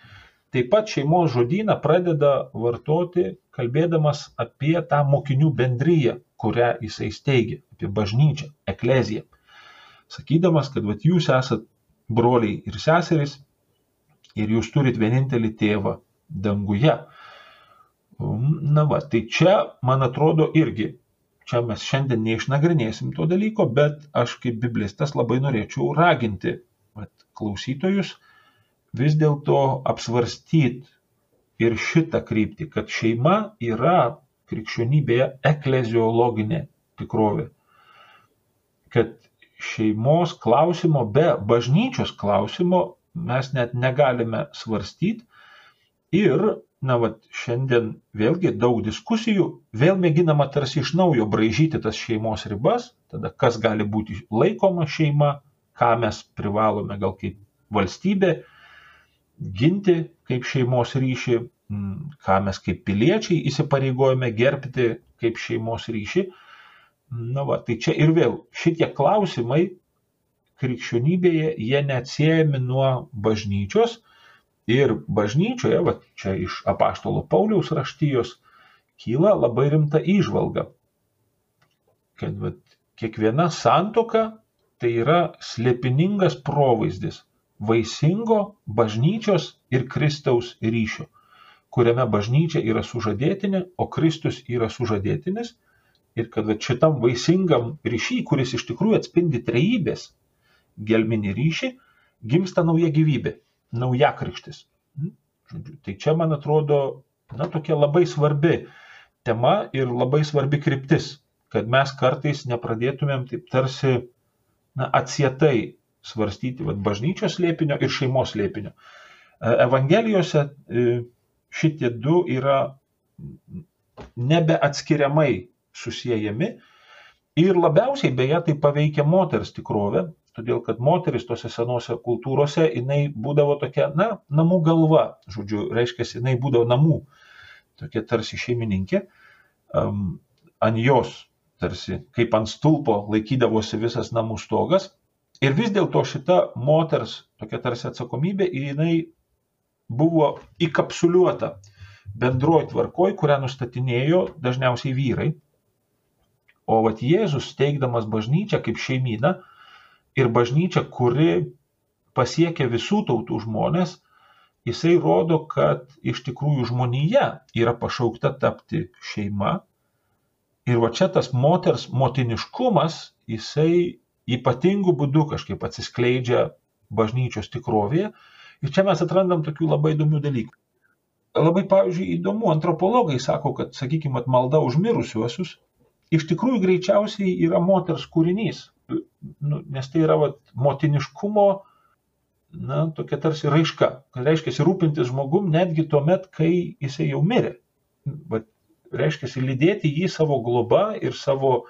taip pat šeimos žodyną pradeda vartoti, kalbėdamas apie tą mokinių bendryją, kurią jisai steigia, apie bažnyčią, ekleziją. Sakydamas, kad vat, jūs esat broliai ir seserys ir jūs turit vienintelį tėvą danguje. Na va, tai čia, man atrodo, irgi, čia mes šiandien neišnagrinėsim to dalyko, bet aš kaip biblistas labai norėčiau raginti vat, klausytojus vis dėlto apsvarstyti ir šitą kryptį, kad šeima yra krikščionybėje ekleziologinė tikrovė. Kad šeimos klausimo be bažnyčios klausimo mes net negalime svarstyti ir, na, va, šiandien vėlgi daug diskusijų, vėl mėginama tarsi iš naujo braižyti tas šeimos ribas, tada kas gali būti laikoma šeima, ką mes privalome gal kaip valstybė ginti kaip šeimos ryšį, ką mes kaip piliečiai įsipareigojame gerbti kaip šeimos ryšį. Na va, tai čia ir vėl šitie klausimai krikščionybėje jie neatsiejami nuo bažnyčios ir bažnyčioje, va čia iš apaštalo Pauliaus raštijos, kyla labai rimta išvalga, kad va, kiekviena santoka tai yra slėpiningas provaizdis vaisingo bažnyčios ir Kristaus ryšio, kuriame bažnyčia yra sužadėtinė, o Kristus yra sužadėtinis. Ir kad šitam vaisingam ryšy, kuris iš tikrųjų atspindi trejybės gelminį ryšį, gimsta nauja gyvybė, nauja krikštis. Hm? Žodžiu, tai čia, man atrodo, na, tokia labai svarbi tema ir labai svarbi kryptis, kad mes kartais nepradėtumėm taip tarsi na, atsietai svarstyti vat, bažnyčios lėpinio ir šeimos lėpinio. E, Evangelijose e, šitie du yra nebeatskiriamai susijęjami ir labiausiai beje tai paveikia moters tikrovę, todėl kad moteris tose senose kultūrose jinai būdavo tokia, na, namų galva, žodžiu, reiškia, jinai būdavo namų, tokia tarsi šeimininkė, um, ant jos tarsi kaip ant stulpo laikydavosi visas namų stogas, Ir vis dėlto šita moters tokia tarsi atsakomybė, jinai buvo įkapsuliuota bendroji tvarkoj, kurią nustatinėjo dažniausiai vyrai. O vat Jėzus teikdamas bažnyčią kaip šeimyną ir bažnyčią, kuri pasiekia visų tautų žmonės, jisai rodo, kad iš tikrųjų žmonija yra pašaukta tapti šeima. Ir va čia tas moters motiniškumas, jisai ypatingu būdu kažkaip atsiskleidžia bažnyčios tikrovėje. Ir čia mes atrandam tokių labai įdomių dalykų. Labai, pavyzdžiui, įdomu, antropologai sako, kad, sakykime, malda už mirusiuosius iš tikrųjų greičiausiai yra moters kūrinys, nu, nes tai yra vat, motiniškumo, na, tokia tarsi raiška, kad reiškia rūpintis žmogum netgi tuo met, kai jisai jau mirė. Vat, reiškia lydėti jį savo globa ir savo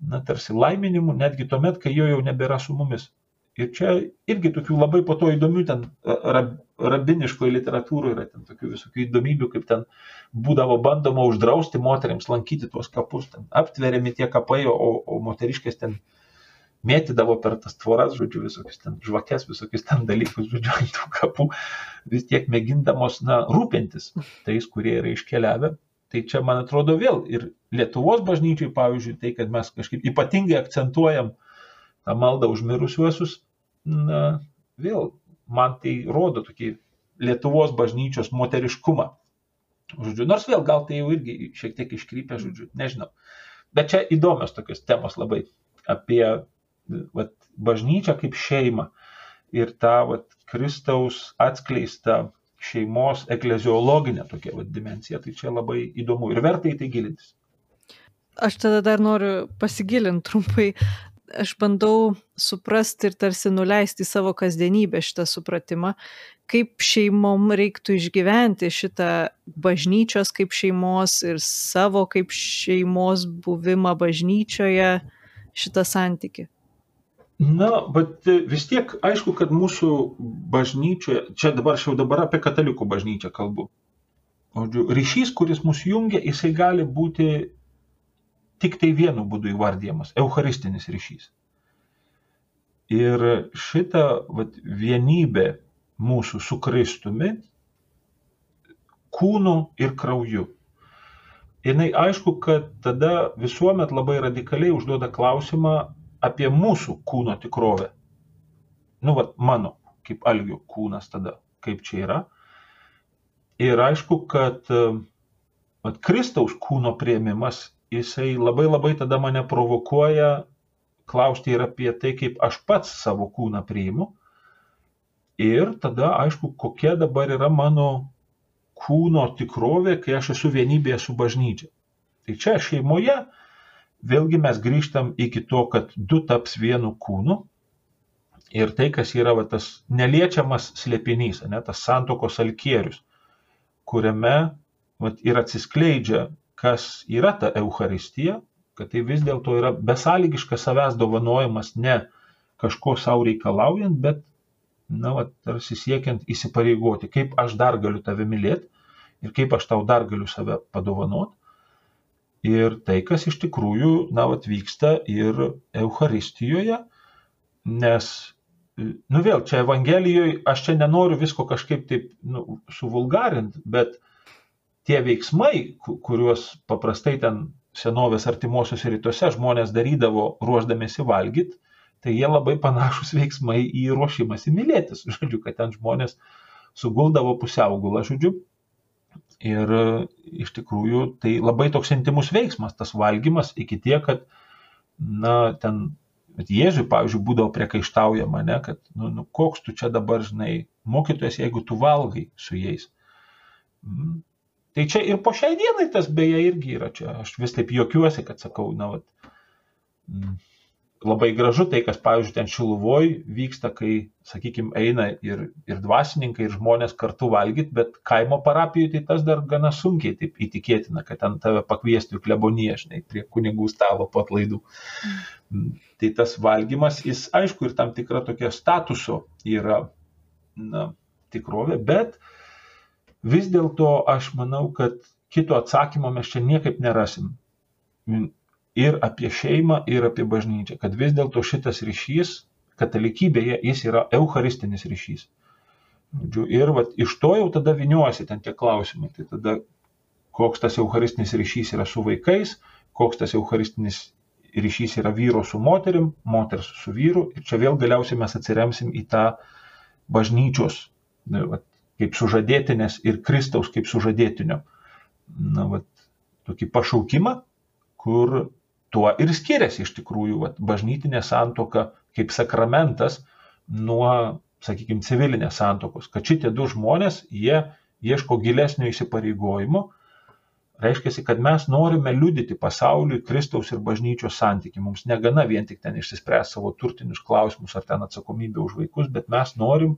na, tarsi laiminimu, netgi tuomet, kai jo jau nebėra su mumis. Ir čia irgi tokių labai po to įdomių, ten rab, rabiniškoje literatūroje yra ten tokių visokių įdomybių, kaip ten būdavo bandoma uždrausti moteriams lankyti tuos kapus, ten aptveriami tie kapai, o, o moteriškės ten mėtydavo per tas tvoras, žodžiu, visokius ten žvakės, visokius ten dalykus, žodžiu, ant tų kapų, vis tiek mėgindamos, na, rūpintis tais, kurie yra iškeliavę. Tai čia, man atrodo, vėl ir Lietuvos bažnyčiai, pavyzdžiui, tai, kad mes kažkaip ypatingai akcentuojam tą maldą už mirusiuosius, na, vėl man tai rodo tokį Lietuvos bažnyčios moteriškumą. Žodžiu, nors vėl gal tai jau irgi šiek tiek iškrypia, žodžiu, nežinau. Bet čia įdomios tokios temos labai apie vat, bažnyčią kaip šeimą ir tą vat, Kristaus atskleistą šeimos ekleziologinė tokia vat, dimencija, tai čia labai įdomu ir verta į tai gilintis. Aš tada dar noriu pasigilinti trumpai. Aš bandau suprasti ir tarsi nuleisti savo kasdienybę šitą supratimą, kaip šeimom reiktų išgyventi šitą bažnyčios kaip šeimos ir savo kaip šeimos buvimą bažnyčioje, šitą santyki. Na, bet vis tiek aišku, kad mūsų bažnyčioje, čia dabar aš jau dabar apie katalikų bažnyčią kalbu. Žodžiu, ryšys, kuris mus jungia, jisai gali būti tik tai vienu būdu įvardyjamas - eucharistinis ryšys. Ir šita vat, vienybė mūsų su Kristumi, kūnu ir krauju. Jinai aišku, kad tada visuomet labai radikaliai užduoda klausimą, apie mūsų kūno tikrovę. Nu, va, mano, kaip algių kūnas tada, kaip čia yra. Ir aišku, kad vat, Kristaus kūno prieimimas, jisai labai labai tada mane provokuoja klausti ir apie tai, kaip aš pats savo kūną priimu. Ir tada, aišku, kokia dabar yra mano kūno tikrovė, kai aš esu vienybėje su bažnyčia. Tai čia šeimoje vėlgi mes grįžtam iki to, kad du taps vienu kūnu. Ir tai, kas yra va, tas neliečiamas slėpinys, ne, tas santokos alkierius, kuriame va, ir atsiskleidžia, kas yra ta Euharistija, kad tai vis dėlto yra besąlygiškas savęs dovanojimas, ne kažko savo reikalaujant, bet, na, va, tarsi siekiant įsipareigoti, kaip aš dar galiu tave mylėti ir kaip aš tau dar galiu save padovanoti. Ir tai, kas iš tikrųjų, na, atvyksta ir Euharistijoje, nes, nu vėl, čia Evangelijoje, aš čia nenoriu visko kažkaip taip nu, suvulgarinti, bet tie veiksmai, kuriuos paprastai ten senovės artimuosiuose rytuose žmonės darydavo ruoždamėsi valgyti, tai jie labai panašus veiksmai į ruošimąsi mylėtis. Žodžiu, kad ten žmonės suguldavo pusiaugulą, žodžiu. Ir iš tikrųjų tai labai toks intimus veiksmas, tas valgymas iki tie, kad, na, ten Bet Jėzui, pavyzdžiui, būdavo priekaištaujama, ne, kad, nu, nu, koks tu čia dabar, žinai, mokytojas, jeigu tu valgai su jais. Mm. Tai čia ir po šiai dienai tas beje irgi yra čia. Aš vis taip juokiuosi, kad sakau, na, vat, mm, labai gražu tai, kas, pavyzdžiui, ten Šiluvoj vyksta, kai, sakykime, eina ir, ir dvasininkai, ir žmonės kartu valgyti, bet kaimo parapijoje tai tas dar gana sunkiai taip įtikėtina, kad ten tave pakviestų kleboniją, žinai, prie kunigų stalo po atlaidų. Mm. Tai tas valgymas, jis aišku ir tam tikra tokia statuso yra na, tikrovė, bet vis dėlto aš manau, kad kito atsakymo mes čia niekaip nerasim ir apie šeimą, ir apie bažnyčią, kad vis dėlto šitas ryšys katalikybėje jis yra eucharistinis ryšys. Ir vat, iš to jau tada viniuosi ten tie klausimai. Tai tada koks tas eucharistinis ryšys yra su vaikais, koks tas eucharistinis ryšys yra vyro su moterim, moters su vyru. Ir čia vėl galiausiai mes atsiremsim į tą bažnyčios, na, vat, kaip sužadėtinės ir Kristaus kaip sužadėtinio. Na, vat, tokį pašaukimą, kur tuo ir skiriasi iš tikrųjų vat, bažnytinė santoka kaip sakramentas nuo, sakykime, civilinės santokos. Kad šitie du žmonės, jie ieško gilesnio įsipareigojimo, reiškia, kad mes norime liudyti pasauliui Kristaus ir bažnyčios santyki. Mums negana vien tik ten išsispręsti savo turtinius klausimus ar ten atsakomybę už vaikus, bet mes norim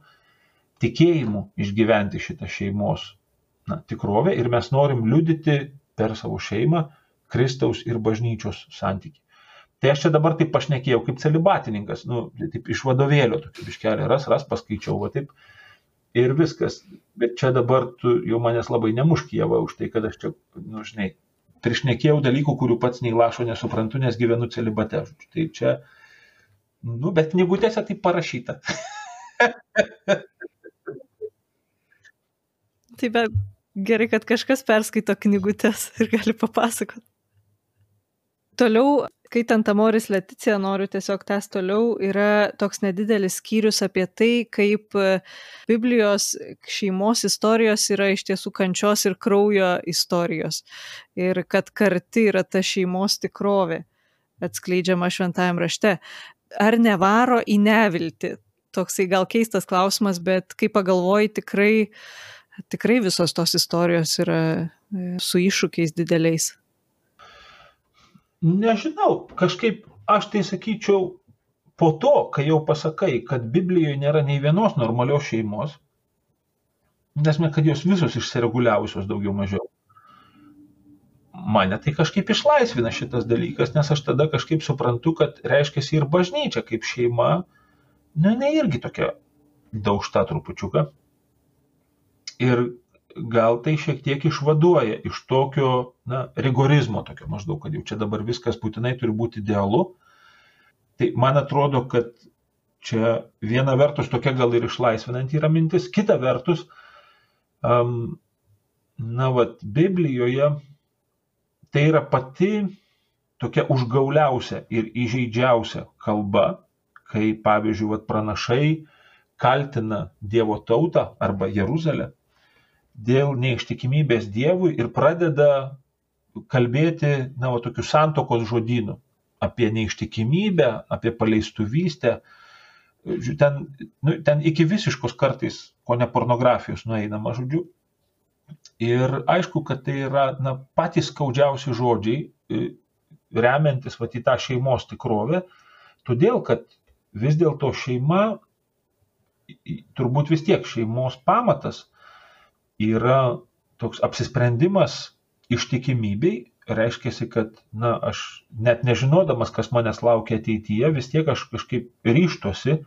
tikėjimu išgyventi šitą šeimos na, tikrovę ir mes norim liudyti per savo šeimą Kristaus ir bažnyčios santykiai. Tai aš čia dabar taip pašnekėjau kaip celibatininkas, nu, taip iš vadovėlio, tokį biškelį ras, ras, paskaičiau, va taip. Ir viskas. Bet čia dabar tu jau manęs labai nemuškieva už tai, kad aš čia, nu, žinai, priešnekėjau dalykų, kurių pats nei lašo nesuprantu, nes gyvenu celibate. Tai čia, nu, bet knygutėse tai parašyta. Taip, bet gerai, kad kažkas perskaito knygutės ir gali papasakoti. Toliau, skaitant Amoris Leticija, noriu tiesiog tęs toliau, yra toks nedidelis skyrius apie tai, kaip e, Biblijos šeimos istorijos yra iš tiesų kančios ir kraujo istorijos. Ir kad karti yra ta šeimos tikrovė atskleidžiama šventajame rašte. Ar nevaro į nevilti? Toksai gal keistas klausimas, bet kai pagalvoji, tikrai, tikrai visos tos istorijos yra e, su iššūkiais dideliais. Nežinau, kažkaip aš tai sakyčiau, po to, kai jau pasakai, kad Biblijoje nėra nei vienos normalios šeimos, nesme, kad jos visos išsireguliavusios daugiau mažiau. Mane tai kažkaip išlaisvina šitas dalykas, nes aš tada kažkaip suprantu, kad reiškia ir bažnyčia kaip šeima, na, ne irgi tokia daužta trupučiuką. Ir gal tai šiek tiek išvaduoja iš tokio na, rigorizmo, tokio maždaug, kad jau čia dabar viskas būtinai turi būti idealu. Tai man atrodo, kad čia viena vertus tokia gal ir išlaisvinanti yra mintis, kita vertus, um, na, vad, Biblijoje tai yra pati tokia užgauliausia ir įžeidžiausia kalba, kai, pavyzdžiui, vat, pranašai kaltina Dievo tautą arba Jeruzalę dėl neištikimybės Dievui ir pradeda kalbėti, na, va, tokių santokos žodynų apie neištikimybę, apie paleistuvystę. Ten, nu, ten iki visiškos kartais, ko ne pornografijos nueinama žodžiu. Ir aišku, kad tai yra na, patys skaudžiausi žodžiai, e, remiantis va, į tą šeimos tikrovę, todėl kad vis dėlto šeima, turbūt vis tiek šeimos pamatas yra toks apsisprendimas ištikimybei, reiškia, kad, na, aš net nežinodamas, kas manęs laukia ateityje, vis tiek aš kažkaip ryštosi,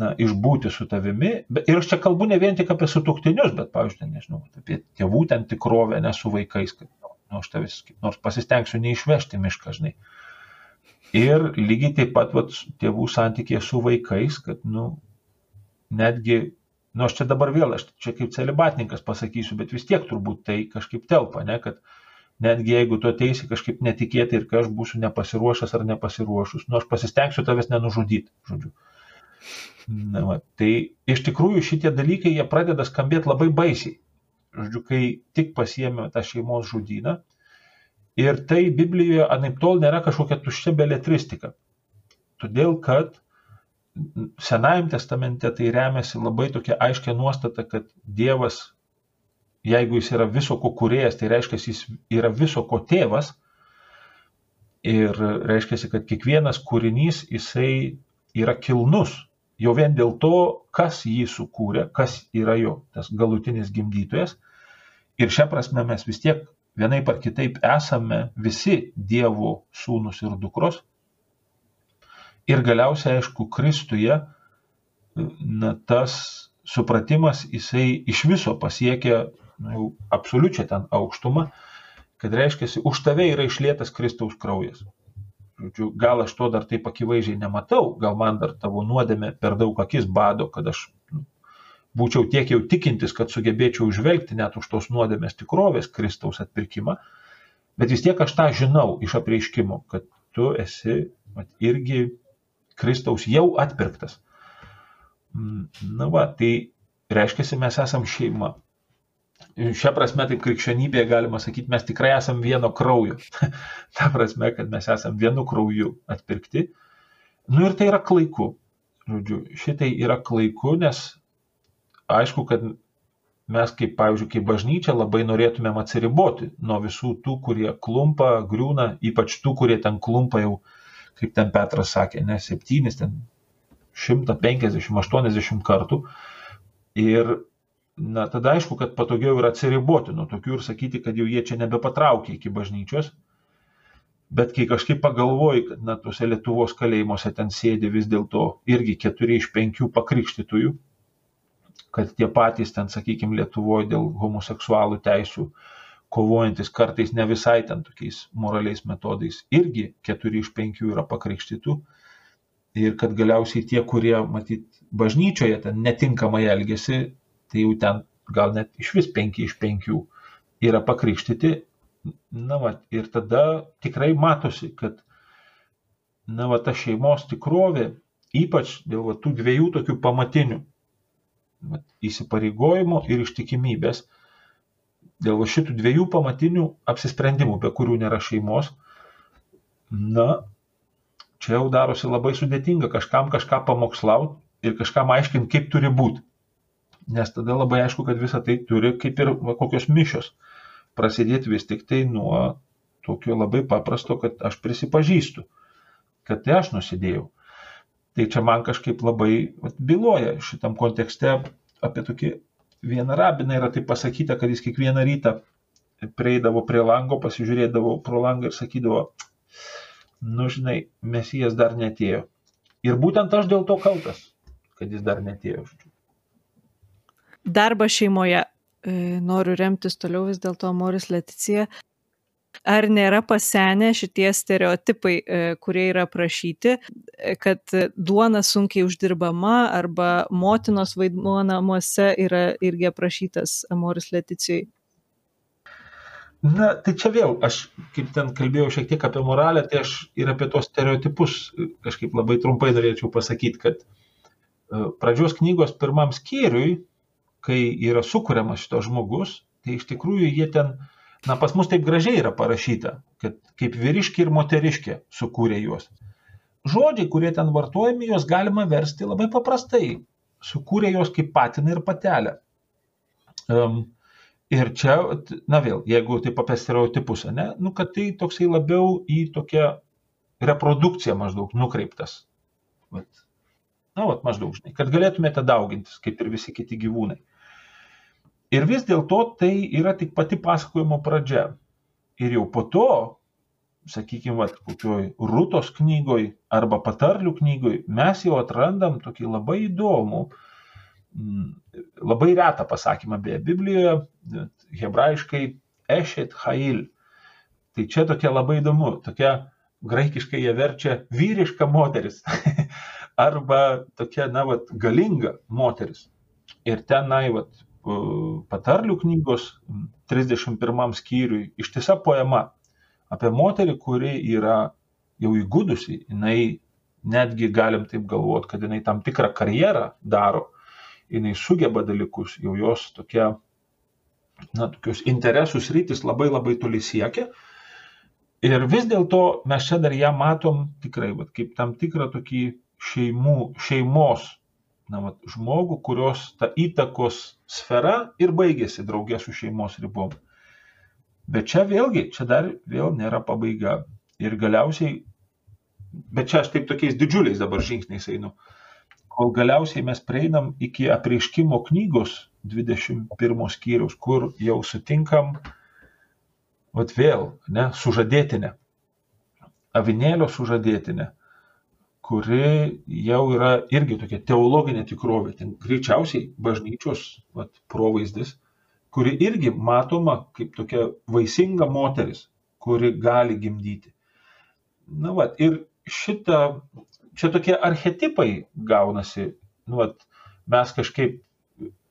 na, išbūti su tavimi. Ir aš čia kalbu ne vien tik apie sutuktinius, bet, pavyzdžiui, nežinau, apie tėvų ten tikrovę, ne su vaikais, kad, nu, aš tavęs kaip nors pasistengsiu neišvežti mišką, žinai. Ir lygiai taip pat vat, tėvų santykė su vaikais, kad, nu, netgi, nu, aš čia dabar vėl, aš čia kaip celibatninkas pasakysiu, bet vis tiek turbūt tai kažkaip telpa, ne, kad netgi jeigu tu ateisi kažkaip netikėtai ir kai aš būsiu nepasiruošęs ar nepasiruošus, nu, aš pasistengsiu tavęs nenužudyti, žodžiu. Na, va, tai iš tikrųjų šitie dalykai, jie pradeda skambėti labai baisiai. Žodžiu, kai tik pasiemė tą šeimos žudyną, Ir tai Biblijoje anaip tol nėra kažkokia tuščia beletristika. Todėl, kad Senajame testamente tai remiasi labai tokia aiškia nuostata, kad Dievas, jeigu jis yra viso ko kuriejas, tai reiškia, jis yra viso ko tėvas. Ir reiškia, kad kiekvienas kūrinys jisai yra kilnus. Jau vien dėl to, kas jį sukūrė, kas yra jo, tas galutinis gimdytojas. Ir šią prasme mes vis tiek vienaip ar kitaip esame visi Dievo sūnus ir dukros. Ir galiausiai, aišku, Kristuje na, tas supratimas, jisai iš viso pasiekia na, jau absoliučią ten aukštumą, kad reiškia, už tave yra išlietas Kristaus kraujas. Žodžiu, gal aš to dar taip akivaizdžiai nematau, gal man dar tavo nuodėmė per daug akis bado, kad aš būčiau tiek jau tikintis, kad sugebėčiau užvelgti net už tos nuodėmės tikrovės Kristaus atpirkimą, bet vis tiek aš tą žinau iš apreiškimo, kad tu esi mat, irgi Kristaus jau atpirktas. Mm, na va, tai reiškia, mes esam šeima. Šią prasme, taip krikščionybėje galima sakyti, mes tikrai esam vieno kraujo. Ta prasme, kad mes esam vienu krauju atpirkti. Nu ir tai yra klaiku. Žodžiu, šitai yra klaiku, nes aišku, kad mes kaip, pavyzdžiui, kaip bažnyčia labai norėtumėm atsiriboti nuo visų tų, kurie klumpa, griūna, ypač tų, kurie ten klumpa jau, kaip ten Petras sakė, ne septynis, ten 150-80 kartų. Ir na, tada aišku, kad patogiau yra atsiriboti nuo tokių ir sakyti, kad jau jie čia nebepatraukia iki bažnyčios. Bet kai kažkaip pagalvoji, kad na, tuose Lietuvos kalėjimuose ten sėdi vis dėlto irgi keturi iš penkių pakrikštytųjų, kad tie patys ten, sakykime, Lietuvoje dėl homoseksualų teisų kovojantis kartais ne visai ten tokiais moraliais metodais, irgi keturi iš penkių yra pakrikštytų. Ir kad galiausiai tie, kurie, matyt, bažnyčioje ten netinkamai elgesi, tai jau ten gal net iš vis penki iš penkių yra pakrikštyti. Na, va, ir tada tikrai matosi, kad, na, va, ta šeimos tikrovė, ypač dėl va, tų dviejų tokių pamatinių įsipareigojimo ir ištikimybės dėl šitų dviejų pamatinių apsisprendimų, be kurių nėra šeimos, na, čia jau darosi labai sudėtinga kažkam kažką pamokslauti ir kažkam aiškinti, kaip turi būti. Nes tada labai aišku, kad visa tai turi kaip ir va, kokios mišios prasidėti vis tik tai nuo tokio labai paprasto, kad aš prisipažįstu, kad tai aš nusidėjau. Tai čia man kažkaip labai byloja šitam kontekste apie tokį vieną rabiną yra tai pasakyta, kad jis kiekvieną rytą prieidavo prie lango, pasižiūrėdavo pro langą ir sakydavo, nu žinai, mesijas dar netėjo. Ir būtent aš dėl to kaltas, kad jis dar netėjo. Darbą šeimoje e, noriu remtis toliau vis dėlto Moris Leticija. Ar nėra pasenę šitie stereotipai, e, kurie yra prašyti, e, kad duona sunkiai uždirbama arba motinos vaidmuo namuose yra irgi aprašytas Amoris Leticijai? Na, tai čia vėl, aš kaip ten kalbėjau šiek tiek apie moralę, tai aš ir apie tos stereotipus kažkaip labai trumpai norėčiau pasakyti, kad e, pradžios knygos pirmam skyriui, kai yra sukūriamas šitas žmogus, tai iš tikrųjų jie ten uh, Na, pas mus taip gražiai yra parašyta, kad kaip vyriški ir moteriški sukūrė juos. Žodžiai, kurie ten vartojami, juos galima versti labai paprastai. Sukūrė juos kaip patiną ir patelę. Um, ir čia, na vėl, jeigu taip apie stereotipus, ne, nu, kad tai toksai labiau į tokią reprodukciją maždaug nukreiptas. Vat. Na, vat, maždaug, žinai, kad galėtumėte daugintis, kaip ir visi kiti gyvūnai. Ir vis dėlto tai yra tik pati pasakojimo pradžia. Ir jau po to, sakykime, kokioj Rūtos knygoj arba patarlių knygoj, mes jau atrandam tokį labai įdomų, mm, labai retą pasakymą beje Biblijoje, hebrajiškai Eshet Hail. Tai čia tokia labai įdomu, tokia graikiškai jie verčia vyriška moteris arba tokia, na, vat, galinga moteris. Ir tenai, vat, patarlių knygos 31 skyriui ištisa poema apie moterį, kuri yra jau įgudusi, jinai netgi galim taip galvoti, kad jinai tam tikrą karjerą daro, jinai sugeba dalykus, jau jos tokia, na, tokius interesus rytis labai labai toli siekia. Ir vis dėlto mes čia dar ją matom tikrai, vat, kaip tam tikrą tokį šeimų, šeimos na, vat, žmogų, kurios ta įtakos sfera ir baigėsi draugė su šeimos ribom. Bet čia vėlgi, čia dar vėl nėra pabaiga. Ir galiausiai, bet čia aš taip tokiais didžiuliais dabar žingsniais einu, kol galiausiai mes prieinam iki apreiškimo knygos 21 skyrius, kur jau sutinkam, vat vėl, ne, sužadėtinę. Avinėlio sužadėtinę kuri jau yra irgi tokia teologinė tikrovė, ten greičiausiai bažnyčios vat, provaizdis, kuri irgi matoma kaip tokia vaisinga moteris, kuri gali gimdyti. Na, vat, ir šitą, čia tokie archetipai gaunasi, nu, vat, mes kažkaip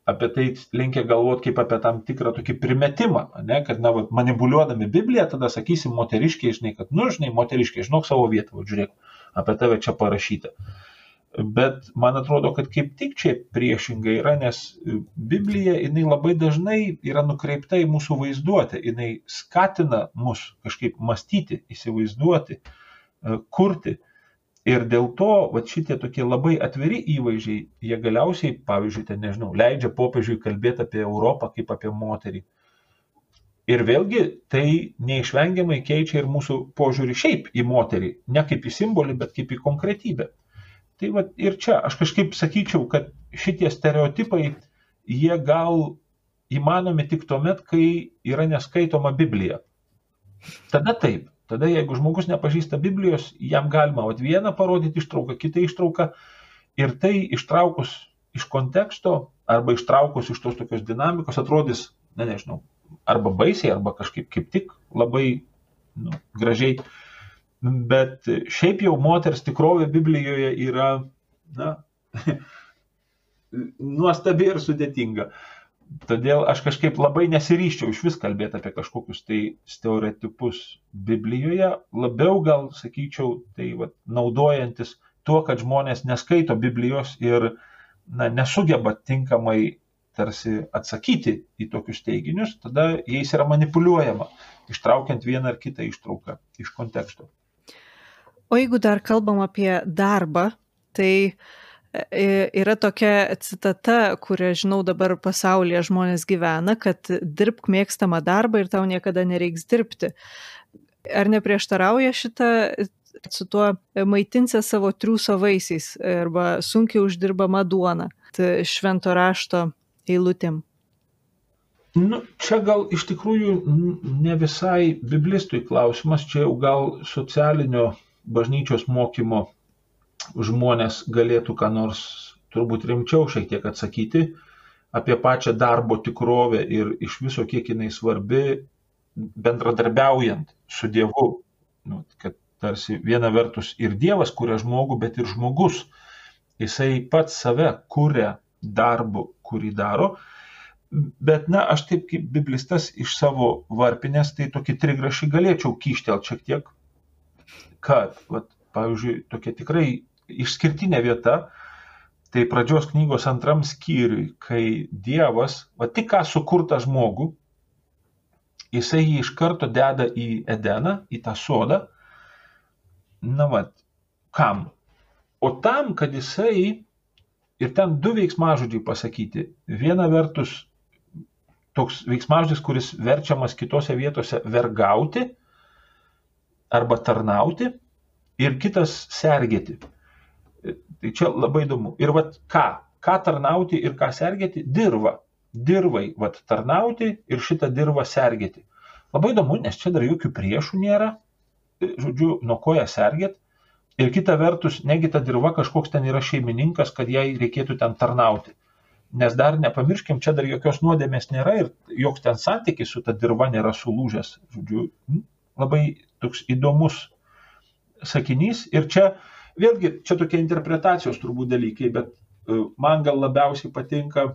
apie tai linkę galvoti kaip apie tam tikrą tokį primetimą, ne, kad, na, vat, manipuliuodami Bibliją, tada sakysim moteriškiai, žinai, kad, nu, žinai, moteriškiai, žinok savo vietą, va, žiūrėk, apie tave čia parašyta. Bet man atrodo, kad kaip tik čia priešingai yra, nes Biblija, jinai labai dažnai yra nukreipta į mūsų vaizduotę, jinai skatina mus kažkaip mąstyti, įsivaizduoti, e, kurti. Ir dėl to, va šitie tokie labai atviri įvaizdžiai, jie galiausiai, pavyzdžiui, ten nežinau, leidžia popiežiui kalbėti apie Europą kaip apie moterį. Ir vėlgi tai neišvengiamai keičia ir mūsų požiūrį šiaip į moterį, ne kaip į simbolį, bet kaip į konkretybę. Tai va ir čia aš kažkaip sakyčiau, kad šitie stereotipai, jie gal įmanomi tik tuomet, kai yra neskaitoma Biblija. Tada taip, tada jeigu žmogus nepažįsta Biblijos, jam galima vat, vieną parodyti ištrauką, kitą ištrauką ir tai ištraukus iš konteksto arba ištraukus iš tos tokios dinamikos atrodys, na nežinau, arba baisiai, arba kažkaip kaip tik labai nu, gražiai. Bet šiaip jau moters tikrovė Biblijoje yra na, nuostabi ir sudėtinga. Todėl aš kažkaip labai nesiryščiau iš vis kalbėti apie kažkokius tai stereotipus Biblijoje, labiau gal sakyčiau, tai va, naudojantis tuo, kad žmonės neskaito Biblijos ir na, nesugeba tinkamai tarsi atsakyti į tokius teiginius, tada jais yra manipuliuojama, ištraukiant vieną ar kitą ištrauką iš konteksto. O jeigu dar kalbam apie darbą, tai e, yra tokia citata, kurią žinau dabar pasaulyje žmonės gyvena, kad dirbk mėgstamą darbą ir tau niekada nereiks dirbti. Ar neprieštarauja šitą su tuo maitinsia savo triūso vaisiais arba sunkiai uždirbama duona? Švento rašto eilutėm? Nu, čia gal iš tikrųjų ne visai biblistui klausimas, čia jau gal socialinio bažnyčios mokymo žmonės galėtų ką nors turbūt rimčiau šiek tiek atsakyti apie pačią darbo tikrovę ir iš viso kiek jinai svarbi bendradarbiaujant su Dievu. Nu, kad tarsi viena vertus ir Dievas kuria žmogų, bet ir žmogus. Jisai pats save kuria darbu, kurį daro. Bet, na, aš taip kaip biblistas iš savo varpinės, tai tokį trigrašį galėčiau kyštel šiek tiek, kad, vat, pavyzdžiui, tokia tikrai išskirtinė vieta, tai pradžios knygos antram skyriui, kai Dievas, va tik ką sukurtą žmogų, jisai jį iš karto deda į Edeną, į tą sodą. Na, va, kam? O tam, kad jisai Ir ten du veiksmažodžiai pasakyti. Viena vertus toks veiksmažodis, kuris verčiamas kitose vietose vergauti arba tarnauti ir kitas sergėti. Tai čia labai įdomu. Ir vad ką? Ką tarnauti ir ką sergėti? Dirva. Dirvai, vad tarnauti ir šitą dirvą sergėti. Labai įdomu, nes čia dar jokių priešų nėra. Žodžiu, nuo ko ją sergėti Ir kita vertus, negi ta dirba kažkoks ten yra šeimininkas, kad jai reikėtų ten tarnauti. Nes dar nepamirškim, čia dar jokios nuodėmės nėra ir joks ten santykis su ta dirba nėra sulūžęs. Žodžiu, labai toks įdomus sakinys ir čia, vėlgi, čia tokie interpretacijos turbūt dalykai, bet e, man gal labiausiai patinka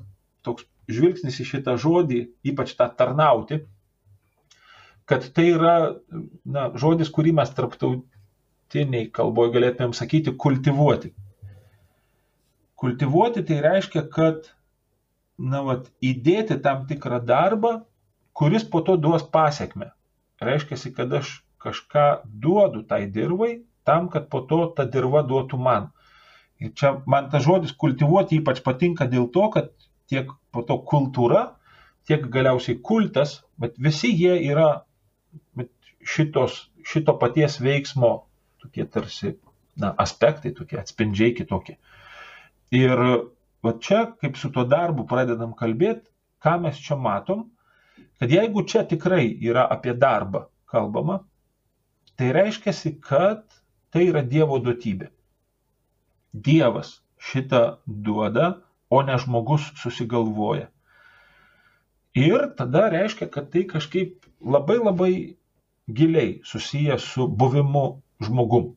toks žvilgsnis į šitą žodį, ypač tą tarnauti, kad tai yra na, žodis, kurį mes tarptautiniai kalboje galėtumėm sakyti kultivuoti. Kultivuoti tai reiškia, kad na, vat, įdėti tam tikrą darbą, kuris po to duos pasiekmes reiškia, kad aš kažką duodu tai dirbai, tam, kad po to ta dirba duotų man. Ir čia man tas žodis kultivuoti ypač patinka dėl to, kad tiek po to kultūra, tiek galiausiai kultas, bet visi jie yra šitos, šito paties veiksmo tokie tarsi na, aspektai, tokie atspindžiai kitokie. Ir va čia, kaip su tuo darbu pradedam kalbėti, ką mes čia matom, kad jeigu čia tikrai yra apie darbą kalbama, tai reiškia, kad tai yra Dievo duotybė. Dievas šitą duoda, o ne žmogus susigalvoja. Ir tada reiškia, kad tai kažkaip labai labai giliai susijęs su buvimu žmogum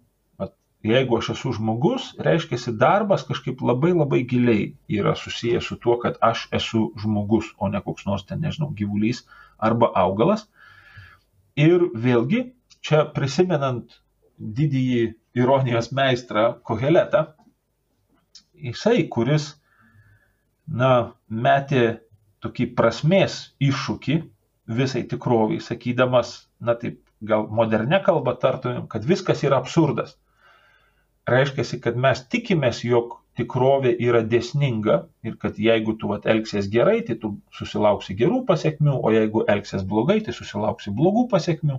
jeigu aš esu žmogus, reiškia, darbas kažkaip labai labai giliai yra susijęs su tuo, kad aš esu žmogus, o ne koks nors ten, nežinau, gyvulys arba augalas. Ir vėlgi, čia prisimenant didįjį ironijos meistrą Koheletą, jisai, kuris, na, metė tokį prasmės iššūkį visai tikroviai, sakydamas, na taip, gal modernė kalba tartumėm, kad viskas yra absurdas reiškia, kad mes tikimės, jog tikrovė yra dėsninga ir kad jeigu tu vat, elgsies gerai, tai tu susilauksi gerų pasiekmių, o jeigu elgsies blogai, tai susilauksi blogų pasiekmių.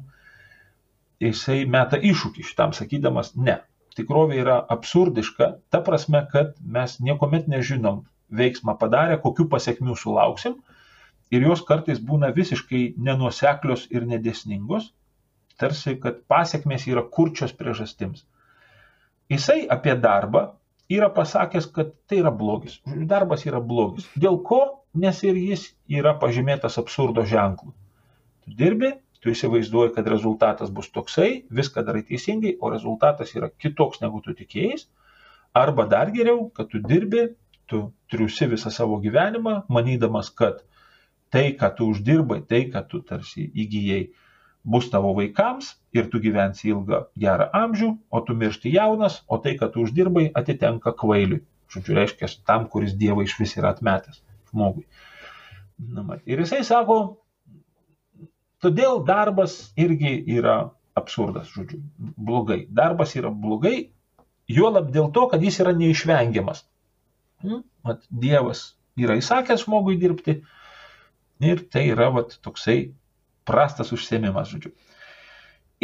Jisai meta iššūkį šitam sakydamas, ne, tikrovė yra absurdiška, ta prasme, kad mes niekuomet nežinom veiksmą padarę, kokiu pasiekmių sulauksim ir jos kartais būna visiškai nenuseklios ir nedėsningos, tarsi, kad pasiekmės yra kurčios priežastims. Jisai apie darbą yra pasakęs, kad tai yra blogis. Darbas yra blogis. Dėl ko? Nes ir jis yra pažymėtas absurdo ženklu. Tu dirbi, tu įsivaizduoji, kad rezultatas bus toksai, viską darai teisingai, o rezultatas yra kitoks negu tu tikėjai. Arba dar geriau, kad tu dirbi, tu triusi visą savo gyvenimą, manydamas, kad tai, ką tu uždirbai, tai, ką tu tarsi įgyjai, bus tavo vaikams ir tu gyvensi ilgą gerą amžių, o tu miršti jaunas, o tai, kad tu uždirbai, atitenka kvailiui. Žodžiu, reiškia, tam, kuris Dievą iš vis yra atmetęs žmogui. Ir jisai sako, todėl darbas irgi yra absurdas, žodžiu, blogai. Darbas yra blogai, juolab dėl to, kad jis yra neišvengiamas. Vat, dievas yra įsakęs žmogui dirbti ir tai yra vat, toksai prastas užsiemimas, žodžiu.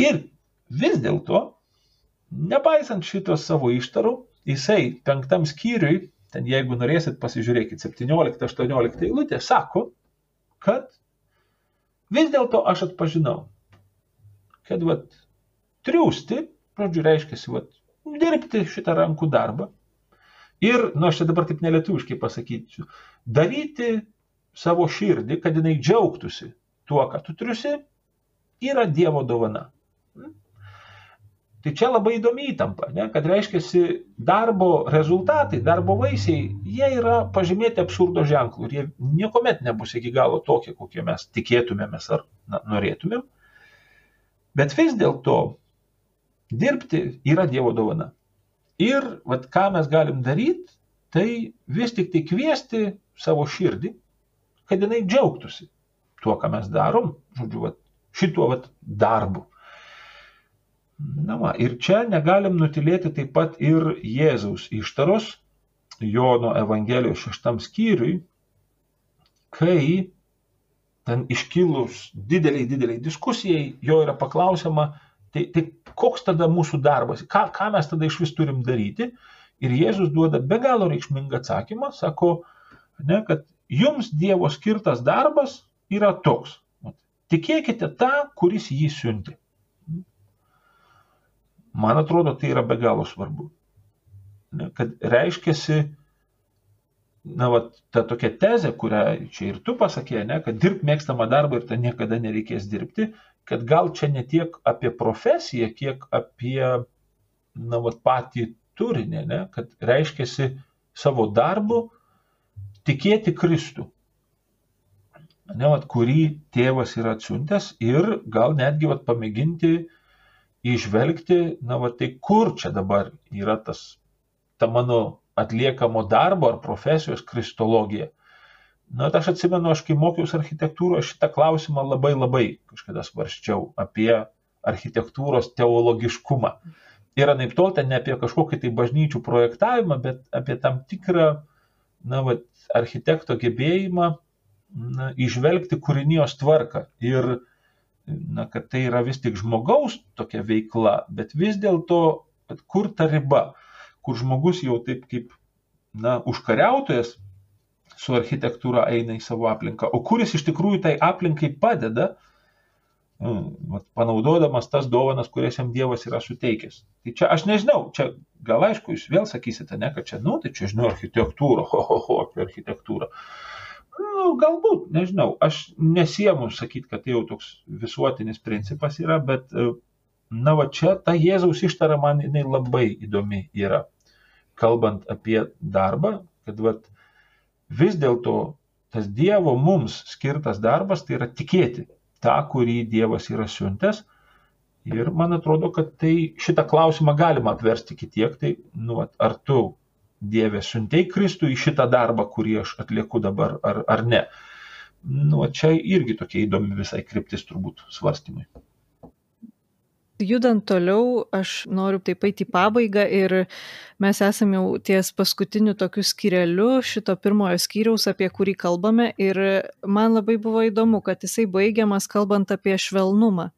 Ir vis dėlto, nepaisant šitos savo ištarų, jisai penktam skyriui, ten jeigu norėsit pasižiūrėkit 17-18 eilutė, sako, kad vis dėlto aš atpažinau, kad vat, triūsti, žodžiu, reiškia, vat, dirbti šitą rankų darbą ir, nu aš čia dabar taip nelietuviškai pasakysiu, daryti savo širdį, kad jinai džiaugtųsi tuo, ką tu triusi, yra Dievo dovana. Hmm? Tai čia labai įdomi įtampa, ne? kad reiškia, darbo rezultatai, darbo vaisiai, jie yra pažymėti absurdo ženklų ir jie niekuomet nebus iki galo tokie, kokie mes tikėtumėmės ar na, norėtumėm. Bet vis dėlto dirbti yra Dievo dovana. Ir vat, ką mes galim daryti, tai vis tik tai kviesti savo širdį, kad jinai džiaugtųsi tuo, ką mes darom, žodžiu, vat, šituo vat, darbu. Na, va, ir čia negalim nutilėti taip pat ir Jėzaus ištaros Jono Evangelijos šeštam skyriui, kai ten iškilus dideliai, dideliai diskusijai, jo yra paklausima, tai, tai koks tada mūsų darbas, ką, ką mes tada iš vis turim daryti. Ir Jėzus duoda be galo reikšmingą atsakymą, sako, ne, kad jums Dievo skirtas darbas yra toks. Tikėkite tą, kuris jį siuntė. Man atrodo, tai yra be galo svarbu. Kad reiškiasi, na, va, ta tokia tezė, kurią čia ir tu pasakė, ne, kad dirb mėgstamą darbą ir tai niekada nereikės dirbti, kad gal čia ne tiek apie profesiją, kiek apie na, vat, patį turinį, ne, kad reiškiasi savo darbu tikėti Kristų. Ne, vat, kurį tėvas yra atsiuntęs ir gal netgi vat, pamėginti išvelgti, na, vat, tai kur čia dabar yra tas, ta mano atliekamo darbo ar profesijos kristologija. Na, aš atsimenu, aš kai mokiausi architektūros, šitą klausimą labai labai kažkada svarščiau apie architektūros teologiškumą ir anaip tol ten ne apie kažkokį tai bažnyčių projektavimą, bet apie tam tikrą, na, va, architekto gebėjimą na, išvelgti kūrinijos tvarką. Ir, na, kad tai yra vis tik žmogaus tokia veikla, bet vis dėlto, kur ta riba, kur žmogus jau taip kaip, na, užkariautojas su architektūra eina į savo aplinką, o kuris iš tikrųjų tai aplinkai padeda, Nu, panaudodamas tas dovanas, kurias jam Dievas yra suteikęs. Tai čia aš nežinau, čia gal aišku, jūs vėl sakysite, ne, kad čia, nu, tai čia žinau architektūrą, ho, ho, ho, apie architektūrą. Nu, galbūt, nežinau, aš nesiemu sakyti, kad tai jau toks visuotinis principas yra, bet, na, va čia ta Jėzaus ištara man jinai labai įdomi yra, kalbant apie darbą, kad, va, vis dėlto tas Dievo mums skirtas darbas tai yra tikėti tą, kurį Dievas yra siuntęs. Ir man atrodo, kad tai šitą klausimą galima apversti kitiek, tai nu, ar tu Dieve siuntei Kristų į šitą darbą, kurį aš atlieku dabar, ar, ar ne. Nu, čia irgi tokia įdomi visai kryptis turbūt svarstymai. Judant toliau, aš noriu taip pat į pabaigą ir mes esame jau ties paskutiniu tokiu skireliu šito pirmojo skyriaus, apie kurį kalbame ir man labai buvo įdomu, kad jisai baigiamas kalbant apie švelnumą.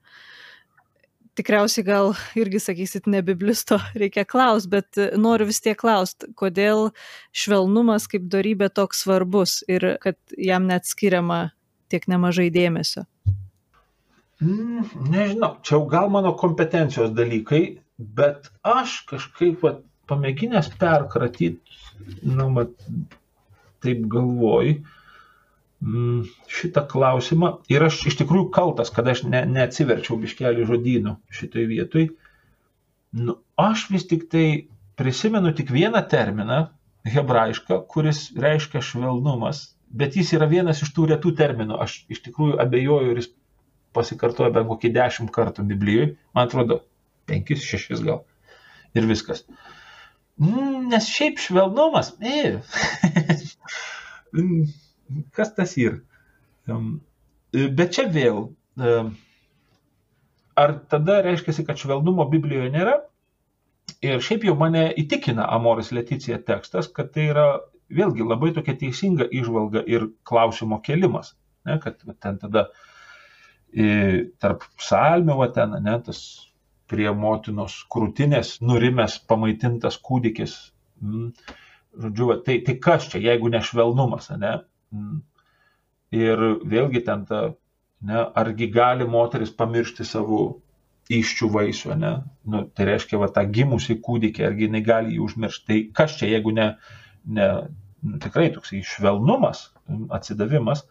Tikriausiai gal irgi sakysit, ne biblisto reikia klausti, bet noriu vis tiek klausti, kodėl švelnumas kaip darybė toks svarbus ir kad jam net skiriama tiek nemažai dėmesio. Mm, nežinau, čia gal mano kompetencijos dalykai, bet aš kažkaip vat, pamėginęs perkratyti, nu, mat, taip galvoju, šitą klausimą ir aš iš tikrųjų kaltas, kad aš ne, neatsiverčiau biškelį žodynų šitoj vietoj. Nu, aš vis tik tai prisimenu tik vieną terminą, hebrajišką, kuris reiškia švelnumas, bet jis yra vienas iš tų retų terminų. Aš iš tikrųjų abejoju, ar jis pasikartoja bent kokį dešimt kartų Biblijoje, man atrodo, penkis, šešis gal. Ir viskas. Mm, nes šiaip švelnumas, e, kas tas yra? Bet čia vėl, ar tada reiškia, kad švelnumo Biblijoje nėra? Ir šiaip jau mane įtikina Amoris Leticija tekstas, kad tai yra vėlgi labai tokia teisinga išvalga ir klausimo kelimas. Ne, kad ten tada uh, tarp psalmių, va ten, ne, tas prie motinos krūtinės nurimęs pamaitintas kūdikis. Žodžiu, va, tai, tai kas čia, jeigu ne švelnumas, ne? Mm. Ir vėlgi ten ta, ne, argi gali moteris pamiršti savo iščių vaisių, ne? Nu, tai reiškia, va, tą gimusi kūdikį, argi jinai gali jį užmiršti. Tai kas čia, jeigu ne, ne nu, tikrai toksai švelnumas, atsidavimas.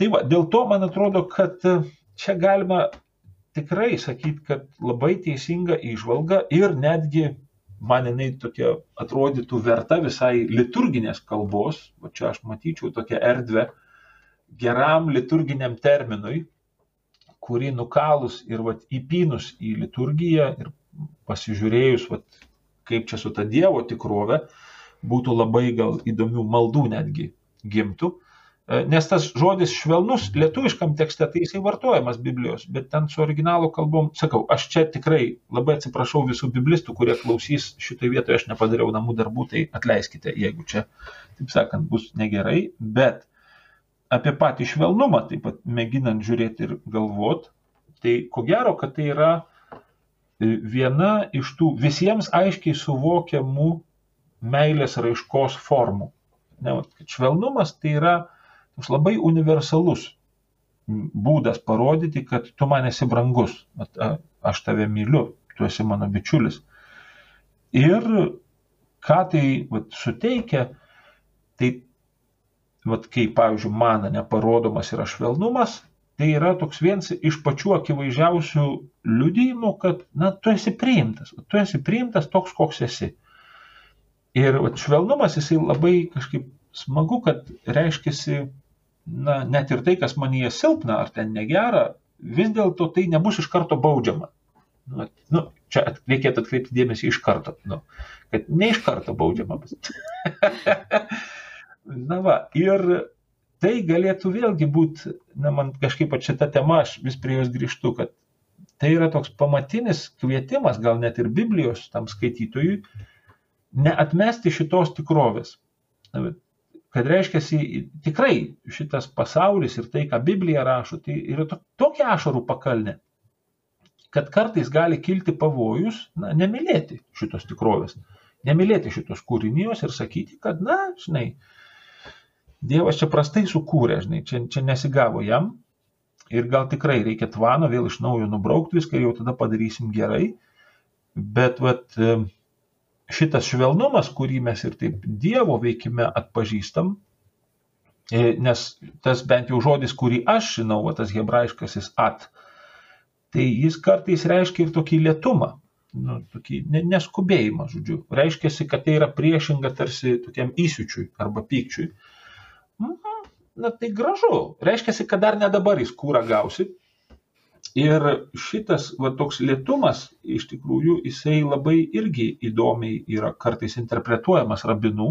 Tai va, dėl to man atrodo, kad e, čia galima tikrai sakyti, kad labai teisinga išvalga ir netgi man jinai tokia atrodytų verta visai liturginės kalbos, o čia aš matyčiau tokią erdvę geram liturginiam terminui, kurį nukalus ir vat, įpinus į liturgiją ir pasižiūrėjus, vat, kaip čia su ta Dievo tikrove, būtų labai gal įdomių maldų netgi gimtų. E, nes tas žodis švelnus lietuviškam tekste, tai jisai vartojamas Biblijos, bet ten su originalo kalbom, sakau, aš čia tikrai labai atsiprašau visų biblistų, kurie klausys šitoje vietoje, aš nepadariau namų darbų, tai atleiskite, jeigu čia, taip sakant, bus negerai, bet apie patį švelnumą, taip pat mėginant žiūrėti ir galvot, tai ko gero, kad tai yra e, viena iš tų visiems aiškiai suvokiamų meilės raiškos formų. Ne, švelnumas tai yra toks labai universalus būdas parodyti, kad tu man esi brangus, aš tave myliu, tu esi mano bičiulis. Ir ką tai vat, suteikia, tai vat, kai, pavyzdžiui, man neparodomas yra švelnumas, tai yra toks vienas iš pačių akivaizdžiausių liudijimų, kad, na, tu esi priimtas, tu esi priimtas toks, koks esi. Ir va, švelnumas jisai labai kažkaip smagu, kad reiškiasi, na, net ir tai, kas manyje silpna ar ten negera, vis dėlto tai nebus iš karto baudžiama. Nu, nu, čia at, reikėtų atkreipti dėmesį iš karto, nu, kad ne iš karto baudžiama bus. na va, ir tai galėtų vėlgi būti, na, man kažkaip šita tema, aš vis prie jos grįžtu, kad tai yra toks pamatinis kvietimas, gal net ir Biblijos tam skaitytojui, neatmesti šitos tikrovės. Kad reiškia, tikrai šitas pasaulis ir tai, ką Biblija rašo, tai yra to, tokia ašarų pakalnė, kad kartais gali kilti pavojus, na, nemylėti šitos tikrovės, nemylėti šitos kūrinijos ir sakyti, kad, na, žinai, Dievas čia prastai sukūrė, žinai, čia, čia nesigavo jam ir gal tikrai reikia tvano vėl iš naujo nubraukti viską ir jau tada padarysim gerai. Bet vat, šitas švelnumas, kurį mes ir taip Dievo veikime atpažįstam, e, nes tas bent jau žodis, kurį aš žinau, va, tas hebrajiškasis at, tai jis kartais reiškia ir tokį lietumą, nu, tokį neskubėjimą, žodžiu. Reiškia, kad tai yra priešinga tarsi tokiam įsiučiui arba pykčiui. Mhm. Na tai gražu. Reiškia, kad dar ne dabar jis kūrą gausi. Ir šitas va, toks lietumas, iš tikrųjų, jisai labai irgi įdomiai yra kartais interpretuojamas rabinų,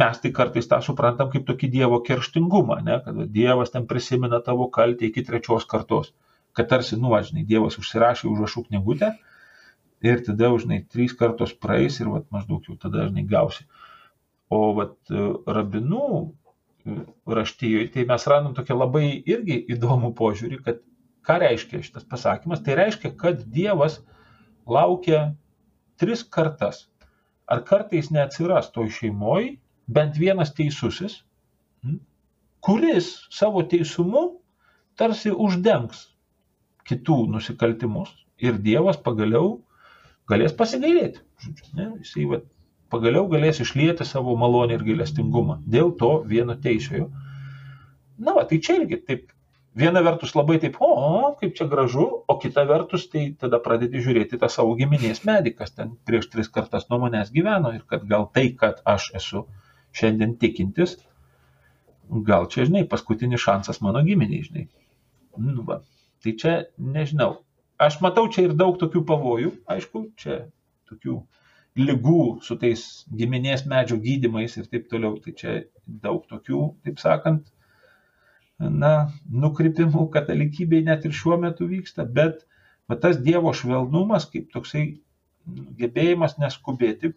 mes tai kartais tą suprantam kaip tokį Dievo kerštingumą, ne? kad Dievas ten prisimena tavo kaltę iki trečios kartos, kad tarsi, nu, žinai, Dievas užsirašė užrašų knygutę ir tada, žinai, trys kartos praeis ir vat, maždaug jau tada, žinai, gausi. O vat, rabinų raštyjoje, tai mes randam tokią labai irgi įdomų požiūrį, kad ką reiškia šitas pasakymas? Tai reiškia, kad Dievas laukia tris kartas. Ar kartais neatsiras toj šeimoje bent vienas teisusis, kuris savo teisumu tarsi uždengs kitų nusikaltimus ir Dievas pagaliau galės pasigailėti. Ne? Jisai va, pagaliau galės išlieti savo malonę ir gailestingumą dėl to vieno teisėjo. Na, va, tai čia irgi taip, viena vertus labai taip, o, kaip čia gražu, o kita vertus, tai tada pradedi žiūrėti tą savo giminės medį, kas ten prieš tris kartas nuo manęs gyveno ir kad gal tai, kad aš esu šiandien tikintis, gal čia, žinai, paskutinis šansas mano giminiai, žinai. Nu, va. Tai čia, nežinau, aš matau čia ir daug tokių pavojų, aišku, čia tokių lygų su tais giminės medžio gydimais ir taip toliau. Tai čia daug tokių, taip sakant, na, nukrypimų katalikybei net ir šiuo metu vyksta, bet va, tas Dievo švelnumas, kaip toksai gebėjimas neskubėti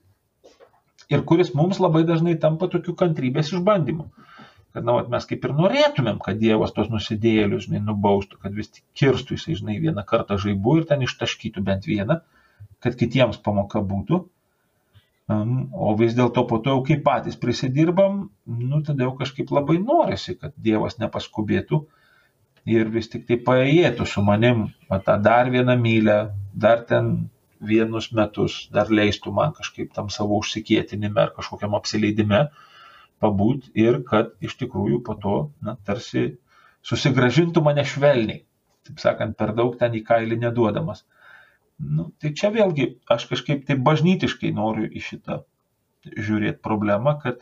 ir kuris mums labai dažnai tampa tokiu kantrybės išbandymu. Kad na, vat, mes kaip ir norėtumėm, kad Dievas tos nusidėlius, žinai, nubaustų, kad vis tik kirstų jisai, žinai, vieną kartą žaibu ir ten ištaškytų bent vieną, kad kitiems pamoka būtų. O vis dėlto po to jau kai patys prisidirbam, nu tada jau kažkaip labai norisi, kad Dievas nepaskubėtų ir vis tik tai paėjėtų su manim, tą dar vieną mylę, dar ten vienus metus, dar leistų man kažkaip tam savo užsikėtinime ar kažkokiam apsileidime pabūt ir kad iš tikrųjų po to, na, tarsi susigražintų mane švelniai, taip sakant, per daug ten į kailį neduodamas. Nu, tai čia vėlgi aš kažkaip taip bažnytiškai noriu į šitą žiūrėti problemą, kad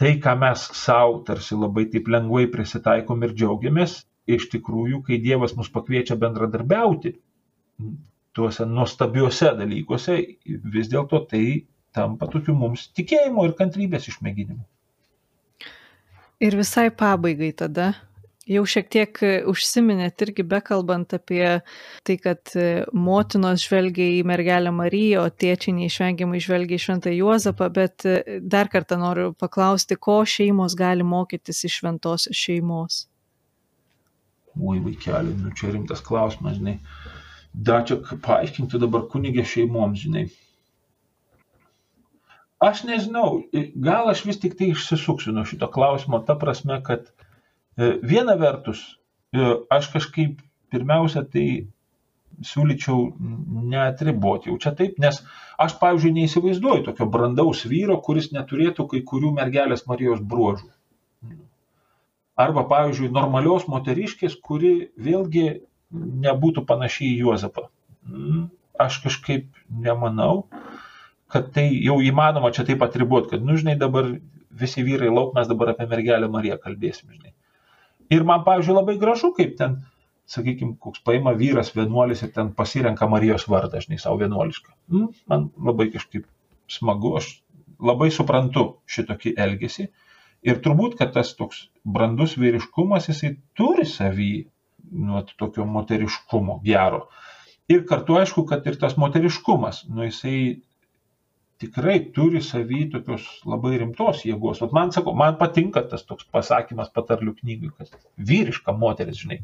tai, ką mes savo tarsi labai taip lengvai prisitaikom ir džiaugiamės, iš tikrųjų, kai Dievas mus pakviečia bendradarbiauti tuose nuostabiuose dalykuose, vis dėlto tai tampa tokiu mums tikėjimo ir kantrybės išmėginimu. Ir visai pabaigai tada Jau šiek tiek e, užsiminėt irgi bekalbant apie tai, kad e, motinos žvelgia į mergelę Mariją, o tėčiai neišvengiamai žvelgia į šventą Juozapą, bet e, dar kartą noriu paklausti, ko šeimos gali mokytis iš šventos šeimos. Ui, vaikeli, nu čia rimtas klausimas, žinai. Da čia paaiškinti dabar kunigė šeimoms, žinai. Aš nežinau, gal aš vis tik tai išsisuksiu nuo šito klausimo, ta prasme, kad viena vertus, e, aš kažkaip pirmiausia tai siūlyčiau neatriboti jau čia taip, nes aš, pavyzdžiui, neįsivaizduoju tokio brandaus vyro, kuris neturėtų kai kurių mergelės Marijos bruožų. Arba, pavyzdžiui, normalios moteriškės, kuri vėlgi nebūtų panašiai į Juozapą. Mm, aš kažkaip nemanau, kad tai jau įmanoma čia taip atribuoti, kad, nu, žinai, dabar visi vyrai lauk, mes dabar apie mergelę Mariją kalbėsim, žinai. Ir man, pavyzdžiui, labai gražu, kaip ten, sakykime, koks paima vyras vienuolis ir ten pasirenka Marijos vardą, žinai, savo vienuolišką. Mm, man labai kažkaip smagu, aš labai suprantu šitokį elgesį. Ir turbūt, kad tas toks brandus vyriškumas, jisai turi savį, nu, tokio moteriškumo gero. Ir kartu aišku, kad ir tas moteriškumas, nu, jisai tikrai turi savy tokios labai rimtos jėgos. Vat man sako, man patinka tas toks pasakymas patarlių knygai, kad vyriška moteris, žinai.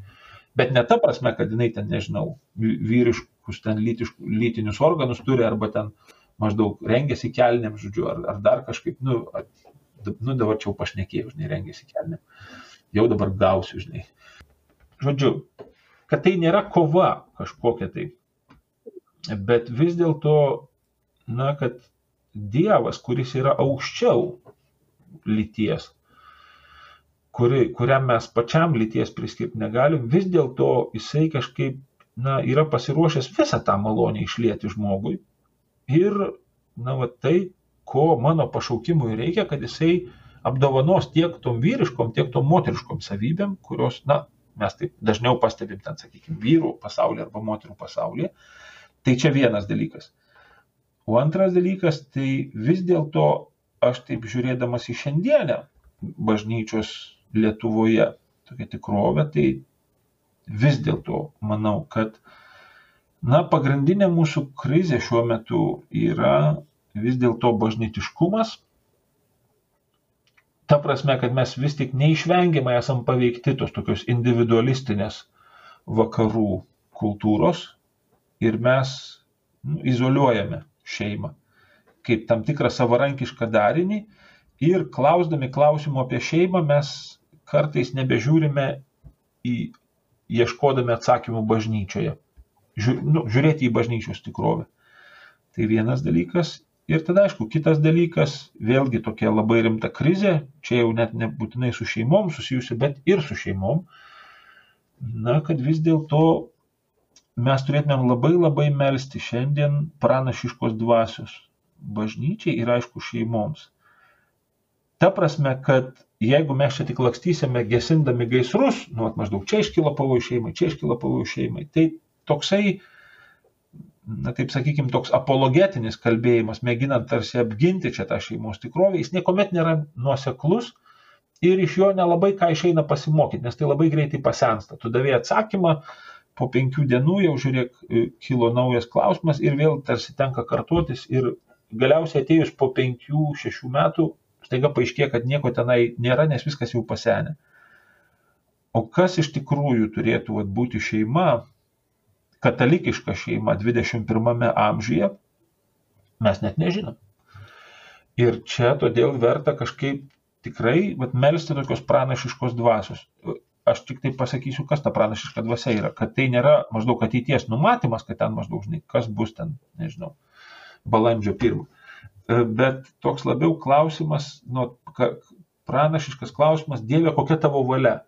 Bet ne ta prasme, kad jinai ten, nežinau, vyriškus ten lytiškus, lytinius organus turi arba ten maždaug rengiasi kelniam, žodžiu, ar, ar dar kažkaip, nu, nu dabar čia jau pašnekėjau, žinai, rengiasi kelniam. Jau dabar gausiu, žinai. Žodžiu, kad tai nėra kova kažkokia tai. Bet vis dėlto, na, kad Dievas, kuris yra aukščiau lyties, kuri, kuriam mes pačiam lyties priskirti negalim, vis dėlto jisai kažkaip na, yra pasiruošęs visą tą malonę išlieti žmogui. Ir, na, va tai, ko mano pašaukimui reikia, kad jisai apdovanos tiek tom vyriškom, tiek tom moteriškom savybėm, kurios, na, mes taip dažniau pastebim ten, sakykime, vyrų pasaulyje arba moterų pasaulyje. Tai čia vienas dalykas. O antras dalykas, tai vis dėlto aš taip žiūrėdamas į šiandienę bažnyčios Lietuvoje tokia tikrovė, tai vis dėlto manau, kad na, pagrindinė mūsų krizė šiuo metu yra vis dėlto bažnytiškumas. Ta prasme, kad mes vis tik neišvengiamai esam paveikti tos tokios individualistinės vakarų kultūros ir mes nu, izoliuojame šeimą kaip tam tikrą savarankišką darinį ir klausdami klausimų apie šeimą mes kartais nebežiūrime į ieškodami atsakymų bažnyčioje. Žiū, nu, žiūrėti į bažnyčios tikrovę. Tai vienas dalykas. Ir tada, aišku, kitas dalykas, vėlgi tokia labai rimta krizė, čia jau net nebūtinai su šeimom susijusi, bet ir su šeimom. Na, kad vis dėlto mes turėtumėm labai labai melsti šiandien pranašiškos dvasios bažnyčiai ir aišku šeimoms. Ta prasme, kad jeigu mes čia tik lakstysime gesindami gaisrus, nu, maždaug čia iškyla pavojų šeimai, čia iškyla pavojų šeimai, tai toksai, na taip sakykime, toks apologetinis kalbėjimas, mėginant tarsi apginti čia tą šeimos tikrovę, jis niekuomet nėra nuoseklus ir iš jo nelabai ką išeina pasimokyti, nes tai labai greitai pasensta. Tu davėjai atsakymą, po penkių dienų jau žiūrėk, e, kilo naujas klausimas ir vėl tarsi tenka kartuotis ir galiausiai atėjus po penkių, šešių metų, staiga paaiškėjo, kad nieko tenai nėra, nes viskas jau pasenė. O kas iš tikrųjų turėtų vat, būti šeima, katalikiška šeima 21 amžiuje, mes net nežinom. Ir čia todėl verta kažkaip tikrai vat, melsti tokios pranašiškos dvasios aš tik tai pasakysiu, kas ta pranašiška dvasia yra, kad tai nėra maždaug ateities numatymas, kad ten maždaug, žinai, kas bus ten, nežinau, balandžio pirmą. E, bet toks labiau klausimas, nu, pranašiškas klausimas, Dieve, kokia tavo valia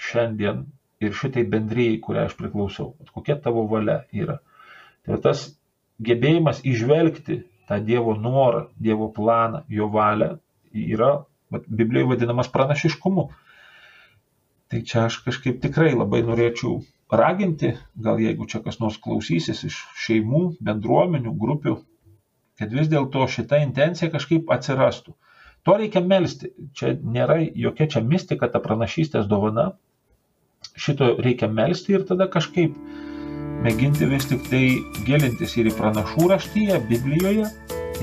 šiandien ir šitai bendryjai, kurią aš priklausau, kokia tavo valia yra. Tai tas gebėjimas išvelgti tą Dievo norą, Dievo planą, jo valią yra Biblijoje vadinamas pranašiškumu. Tai čia aš kažkaip tikrai labai norėčiau raginti, gal jeigu čia kas nors klausysis iš šeimų, bendruomenių, grupių, kad vis dėlto šita intencija kažkaip atsirastų. To reikia melstį. Čia nėra jokia čia mistika, ta pranašystės dovana. Šito reikia melstį ir tada kažkaip mėginti vis tik tai gilintis ir į pranašų raštyje, Biblijoje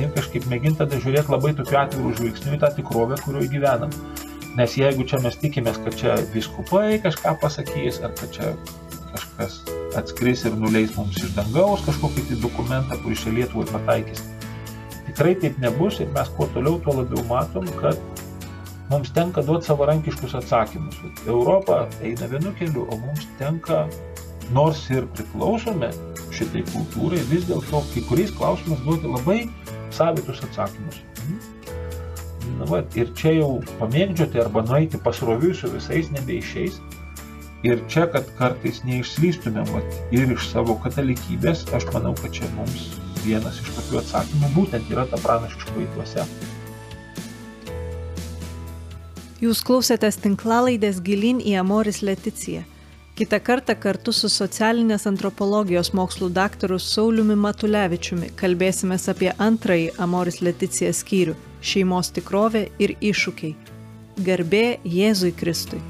ir kažkaip mėginti tada žiūrėti labai tokiu atviru žvilgsniu į tą tikrovę, kurioje gyvenam. Nes jeigu čia mes tikimės, kad čia viskupai kažką pasakys, ar kad čia kažkas atskris ir nuleis mums iš dangaus kažkokį tai dokumentą, kuris čia Lietuvai pataikys. Tikrai taip nebus ir mes kuo toliau, tuo labiau matom, kad mums tenka duoti savarankiškus atsakymus. Europa eina vienu keliu, o mums tenka, nors ir priklausome šitai kultūrai, vis dėlto kai kuriais klausimais duoti labai savitus atsakymus. Nu, va, ir čia jau pamėgdžioti arba nueiti pasroviui su visais nebeišeis. Ir čia, kad kartais neišslystumėm va, ir iš savo katalikybės, aš manau, kad čia mums vienas iš tokių atsakymų būtent yra ta pranašiškoji dvasia. Jūs klausėtės tinklalaidės Gilin į Amoris Leticiją. Kita kartą kartu su socialinės antropologijos mokslų daktaru Sauliumi Matulevičiumi kalbėsime apie antrąjį Amoris Leticija skyrių - šeimos tikrovė ir iššūkiai. Garbė Jėzui Kristui.